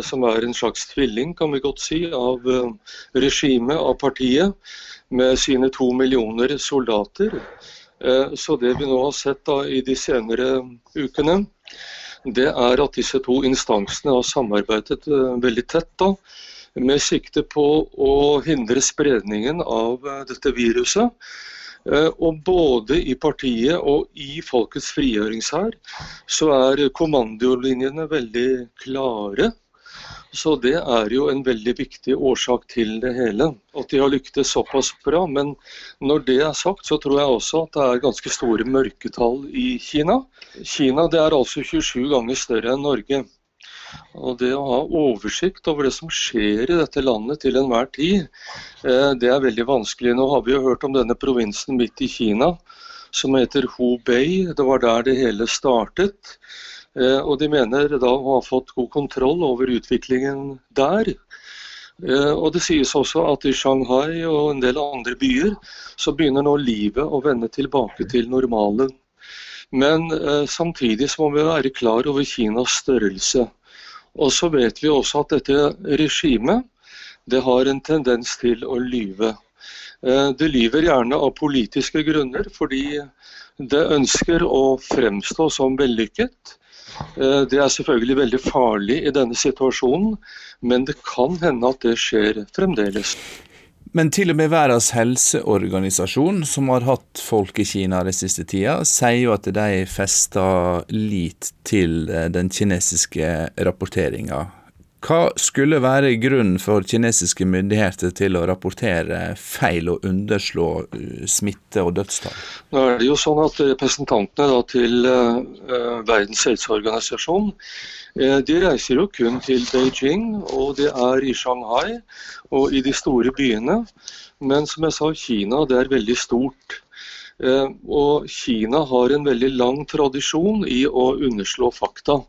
som er en slags tvilling kan vi godt si, av regimet, av partiet med sine to millioner soldater. Eh, så det vi nå har sett da i de senere ukene, det er at disse to instansene har samarbeidet eh, veldig tett da, med sikte på å hindre spredningen av eh, dette viruset. Og både i partiet og i Folkets frigjøringshær så er kommandolinjene veldig klare. Så det er jo en veldig viktig årsak til det hele. At de har lyktes såpass bra. Men når det er sagt, så tror jeg også at det er ganske store mørketall i Kina. Kina det er altså 27 ganger større enn Norge. Og Det å ha oversikt over det som skjer i dette landet til enhver tid, eh, det er veldig vanskelig. Nå har vi jo hørt om denne provinsen midt i Kina som heter Hubei. Det var der det hele startet. Eh, og de mener da å ha fått god kontroll over utviklingen der. Eh, og Det sies også at i Shanghai og en del andre byer så begynner nå livet å vende tilbake til normalen. Men eh, samtidig så må vi være klar over Kinas størrelse. Og så vet vi også at dette regimet det har en tendens til å lyve. Det lyver gjerne av politiske grunner, fordi det ønsker å fremstå som vellykket. Eh, det er selvfølgelig veldig farlig i denne situasjonen, men det kan hende at det skjer fremdeles. Men til og med Verdens helseorganisasjon, som har hatt folk i Kina den siste tida, sier jo at de fester lit til eh, den kinesiske rapporteringa hva skulle være grunnen for kinesiske myndigheter til å rapportere feil og underslå uh, smitte og dødstall? Nå er det jo sånn at Representantene til uh, Verdens helseorganisasjon uh, de reiser jo kun til Beijing, og det er i Shanghai og i de store byene. Men som jeg sa, Kina det er veldig stort. Og Kina har en veldig lang tradisjon i å underslå fakta.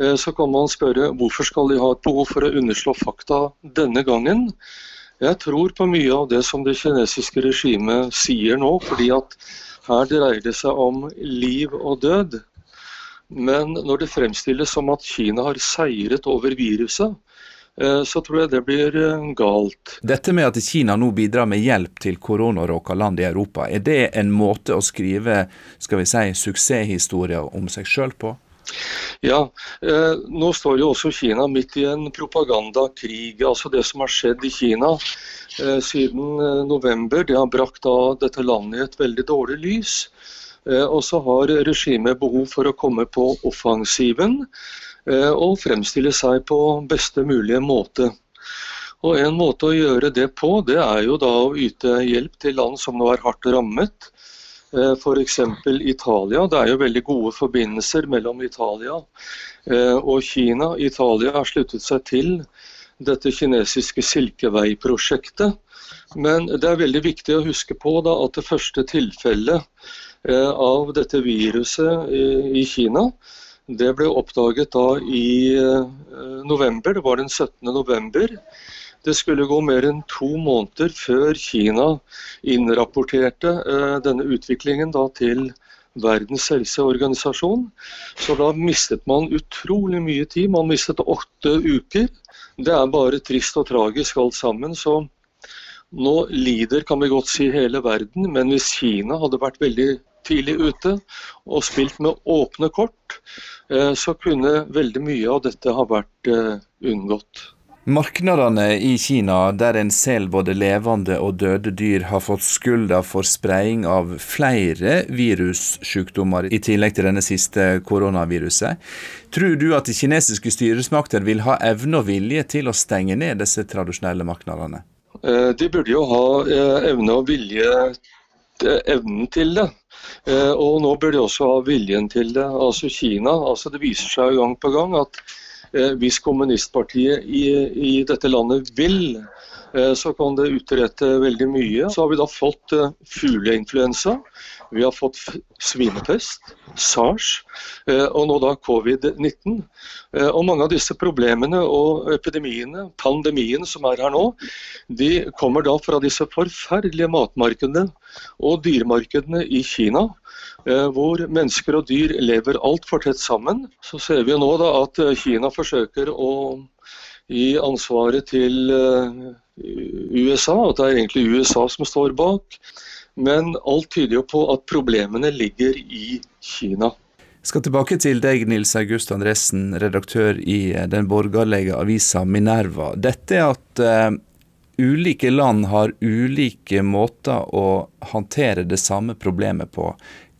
Eh, så kan man spørre hvorfor skal de ha et behov for å underslå fakta denne gangen. Jeg tror på mye av det som det kinesiske regimet sier nå, fordi at her dreier det seg om liv og død. Men når det fremstilles som at Kina har seiret over viruset, eh, så tror jeg det blir eh, galt. Dette med at Kina nå bidrar med hjelp til koronaråka land i Europa, er det en måte å skrive skal vi si, suksesshistorier om seg sjøl på? Ja, eh, Nå står jo også Kina midt i en propagandakrig. altså Det som har skjedd i Kina eh, siden eh, november, det har brakt da dette landet i et veldig dårlig lys. Eh, og så har regimet behov for å komme på offensiven eh, og fremstille seg på beste mulige måte. Og En måte å gjøre det på, det er jo da å yte hjelp til land som nå er hardt rammet. Eh, F.eks. Italia. Det er jo veldig gode forbindelser mellom Italia eh, og Kina. Italia har sluttet seg til dette kinesiske Silkevei-prosjektet. Men det er veldig viktig å huske på da, at det første tilfellet eh, av dette viruset i Kina, det ble oppdaget da i november. Det var den 17. november. Det skulle gå mer enn to måneder før Kina innrapporterte eh, denne utviklingen da, til Verdens helseorganisasjon. Så da mistet man utrolig mye tid. Man mistet åtte uker. Det er bare trist og tragisk alt sammen. Så nå lider, kan vi godt si, hele verden. Men hvis Kina hadde vært veldig tidlig ute og spilt med åpne kort, eh, så kunne veldig mye av dette ha vært eh, unngått. Markedene i Kina, der en selv både levende og døde dyr, har fått skylda for spredning av flere virussykdommer, i tillegg til denne siste koronaviruset. Tror du at de kinesiske styresmakter vil ha evne og vilje til å stenge ned disse tradisjonelle markedene? Eh, de burde jo ha eh, evne og vilje eh, evnen til det. Og nå bør de også ha viljen til det. Altså Kina, altså Det viser seg gang på gang at hvis kommunistpartiet i, i dette landet vil, eh, så kan det utrette veldig mye. Så har vi da fått eh, fugleinfluensa, vi har fått svinepest, SARS og nå da covid-19. Og mange av disse problemene og epidemiene, pandemien som er her nå, de kommer da fra disse forferdelige matmarkedene og dyremarkedene i Kina. Eh, hvor mennesker og dyr lever altfor tett sammen. Så ser vi nå at eh, Kina forsøker å gi ansvaret til eh, USA, at det er egentlig USA som står bak. Men alt tyder jo på at problemene ligger i Kina. Jeg skal tilbake til deg, Nils August Andresen, redaktør i den borgerlige avisa Minerva. Dette at ulike land har ulike måter å håndtere det samme problemet på.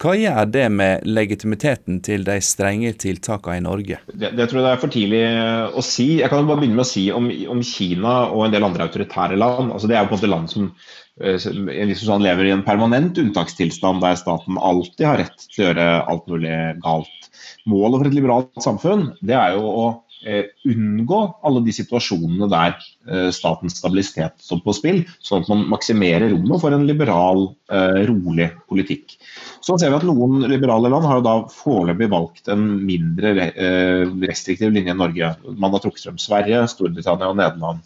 Hva gjør det med legitimiteten til de strenge tiltakene i Norge? Det, det, tror jeg det er for tidlig eh, å si. Jeg kan bare begynne med å si om, om Kina og en del andre autoritære land. Altså det er jo på en måte land som liksom lever i en permanent unntakstilstand der staten alltid har rett til å gjøre alt mulig galt. Målet for et liberalt samfunn det er jo å unngå alle de situasjonene der eh, statens stabilitet står på spill, sånn at man maksimerer rommet for en liberal, eh, rolig politikk. Så ser vi at Noen liberale land har jo da foreløpig valgt en mindre restriktiv linje enn Norge. Man har trukket frem Sverige, Storbritannia og Nederland.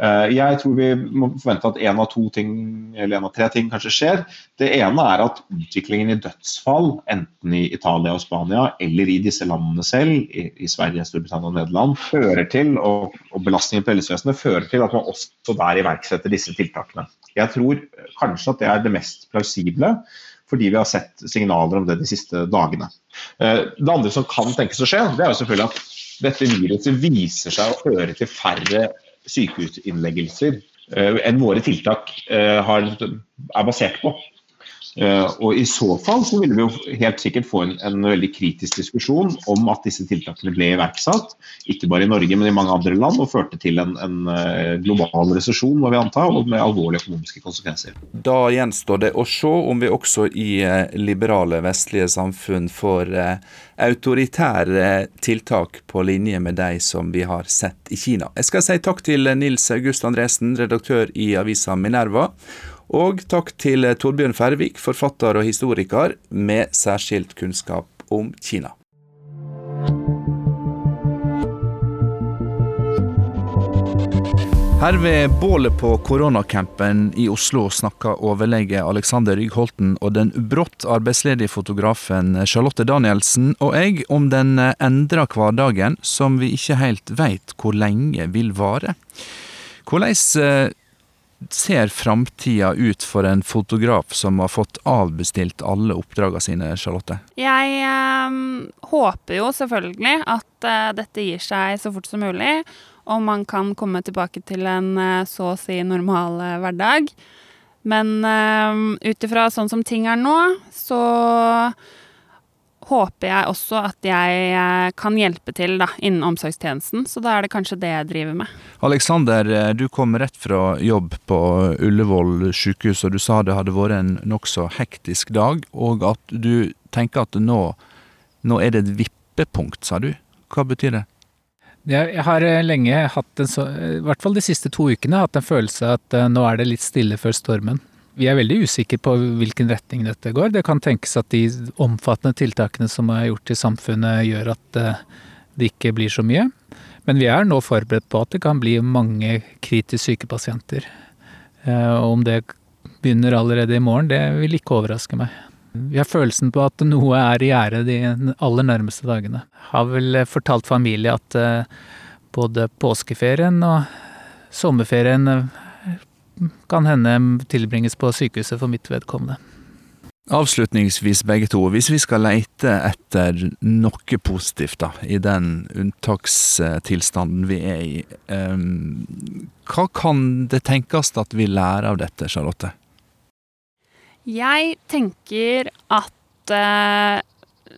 Eh, jeg tror vi må forvente at én av to ting, eller en av tre ting kanskje skjer. Det ene er at utviklingen i dødsfall, enten i Italia og Spania eller i disse landene selv, i, Sverige, Storbritannia og Nederland, fører til, og belastningen på helsevesenet fører til at man også der iverksetter disse tiltakene. Jeg tror kanskje at det er det mest plausible fordi vi har sett signaler om det de siste dagene. Eh, det andre som kan tenkes å skje, det er jo selvfølgelig at dette viruset viser seg å føre til færre sykehusinnleggelser eh, enn våre tiltak eh, er basert på. Uh, og I så fall så ville vi jo helt sikkert få en, en, veldig kritisk diskusjon om at disse tiltakene ble iverksatt, ikke bare i Norge, men i mange andre land, og førte til en, en uh, global resesjon, må vi anta, og med alvorlige økonomiske konsekvenser. Da gjenstår det å se om vi også i uh, liberale vestlige samfunn får autoritære tiltak på linje med de som vi har sett i Kina. Jeg skal si takk til Nils August Andresen, redaktør i avisa Minerva. Og takk til Torbjørn Færvik, forfatter og historiker med særskilt kunnskap om Kina. Her ved bålet på koronacampen i Oslo snakka overlege Alexander Ryggholten og den brått arbeidsledige fotografen Charlotte Danielsen og jeg om den endra hverdagen som vi ikke helt veit hvor lenge vil vare. Hvordan eh, ser framtida ut for en fotograf som har fått avbestilt alle oppdragene sine, Charlotte? Jeg øh, håper jo selvfølgelig at øh, dette gir seg så fort som mulig, og man kan komme tilbake til en øh, så å si normal hverdag. Men ut ifra sånn som ting er nå, så håper jeg også at jeg eh, kan hjelpe til da, innen omsorgstjenesten. Så da er det kanskje det jeg driver med. Alexander, eh, du kom rett fra jobb på Ullevål sykehus, og du sa det hadde vært en nokså hektisk dag, og at du tenker at nå, nå er det et vippepunkt, sa du. Hva betyr det? Jeg har eh, lenge hatt en så, i hvert fall de siste to ukene, hatt en følelse at nå er det litt stille før stormen. Vi er veldig usikre på hvilken retning dette går. Det kan tenkes at de omfattende tiltakene som er gjort i samfunnet gjør at eh, det ikke blir så mye. Men vi er nå forberedt på at det kan bli mange kritisk syke pasienter. Eh, om det begynner allerede i morgen, det vil ikke overraske meg. Vi har følelsen på at noe er i gjære de aller nærmeste dagene. Har vel fortalt familie at eh, både påskeferien og sommerferien kan hende tilbringes på sykehuset for mitt vedkommende. Avslutningsvis begge to, hvis vi skal leite etter noe positivt da, i den unntakstilstanden vi er i, um, hva kan det tenkes at vi lærer av dette, Charlotte? Jeg tenker at uh,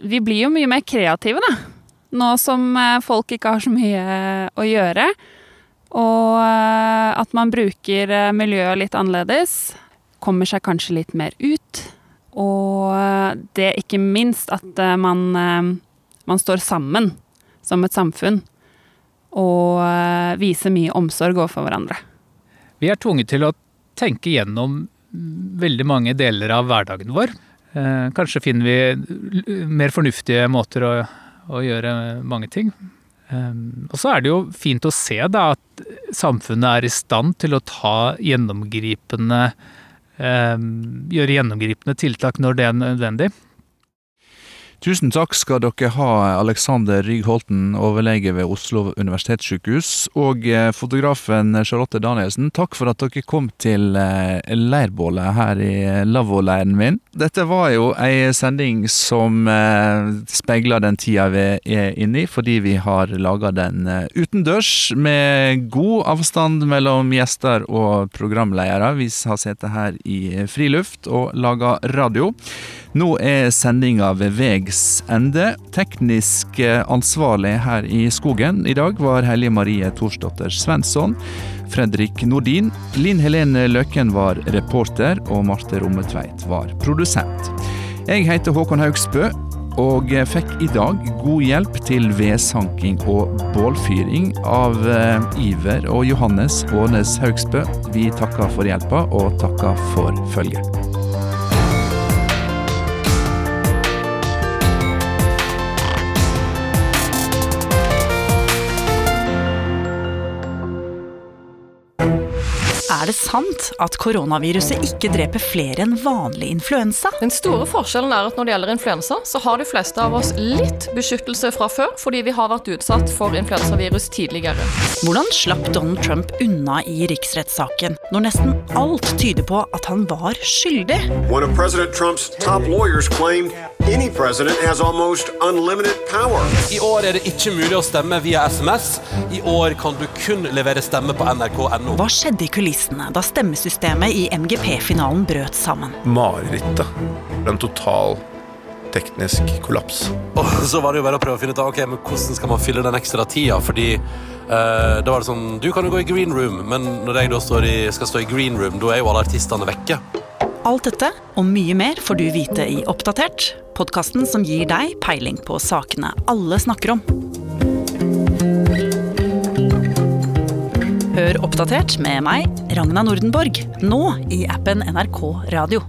vi blir jo mye mer kreative, da. Nå som eh, folk ikke har så mye å gjøre. Og eh, at man bruker eh, miljøet litt annerledes. Kommer seg kanskje litt mer ut. Og det det ikke minst at eh, man, eh, man står sammen som et samfunn. Og eh, viser mye omsorg overfor hverandre. Vi er tvunget til å tenke gjennom veldig mange deler av hverdagen vår. Eh, Kanskje finner vi mer fornuftige måter å, å gjøre mange ting. Eh, Og så er det jo fint å se da at samfunnet er i stand til å ta gjennomgripende eh, Gjøre gjennomgripende tiltak når det er nødvendig. Tusen takk skal dere ha, Alexander Rygg Holten, overlege ved Oslo universitetssykehus, og eh, fotografen Charlotte Danielsen. Takk for at dere kom til eh, leirbålet her i lavvoleiren min. Dette var jo ei sending som eh, speiler den tida vi er inne i, fordi vi har laga den eh, utendørs, med god avstand mellom gjester og programledere. Vi har sittet her i friluft og laga radio. Nå er sendinga ved vegs ende. Teknisk eh, ansvarlig her i skogen i dag var Hellige Marie Thorsdotter Svensson. Fredrik Nordin. Linn Helene Løken var reporter, og Marte Rommetveit var produsent. Jeg heter Håkon Haugsbø, og fikk i dag god hjelp til vedsanking og bålfyring av eh, Iver og Johannes Ånes Haugsbø. Vi takker for hjelpa, og takker for følget. Er det sant at koronaviruset ikke dreper flere enn vanlig influensa? Den store forskjellen er at når det gjelder influensa, så har de fleste av oss litt beskyttelse fra før, fordi vi har vært utsatt for influensavirus tidligere. Hvordan slapp Donald Trump unna i riksrettssaken, når nesten alt tyder på at han var skyldig? One of President Trump's top lawyers claimed any president has almost unlimited power. I år er det ikke mulig å stemme via SMS. I år kan du kun levere stemme på nrk.no. Hva skjedde i kulissene da stemmesystemet i MGP-finalen brøt sammen? Marerittet. En total teknisk kollaps. Og så var det jo bare å prøve å finne ut av ok, men hvordan skal man fylle den ekstra tida. Fordi eh, da var det sånn Du kan jo gå i green room, men når jeg da står i, skal stå i green room, da er jo alle artistene vekke. Alt dette og mye mer får du vite i Oppdatert, podkasten som gir deg peiling på sakene alle snakker om. Hør Oppdatert med meg, Ragna Nordenborg, nå i appen NRK Radio.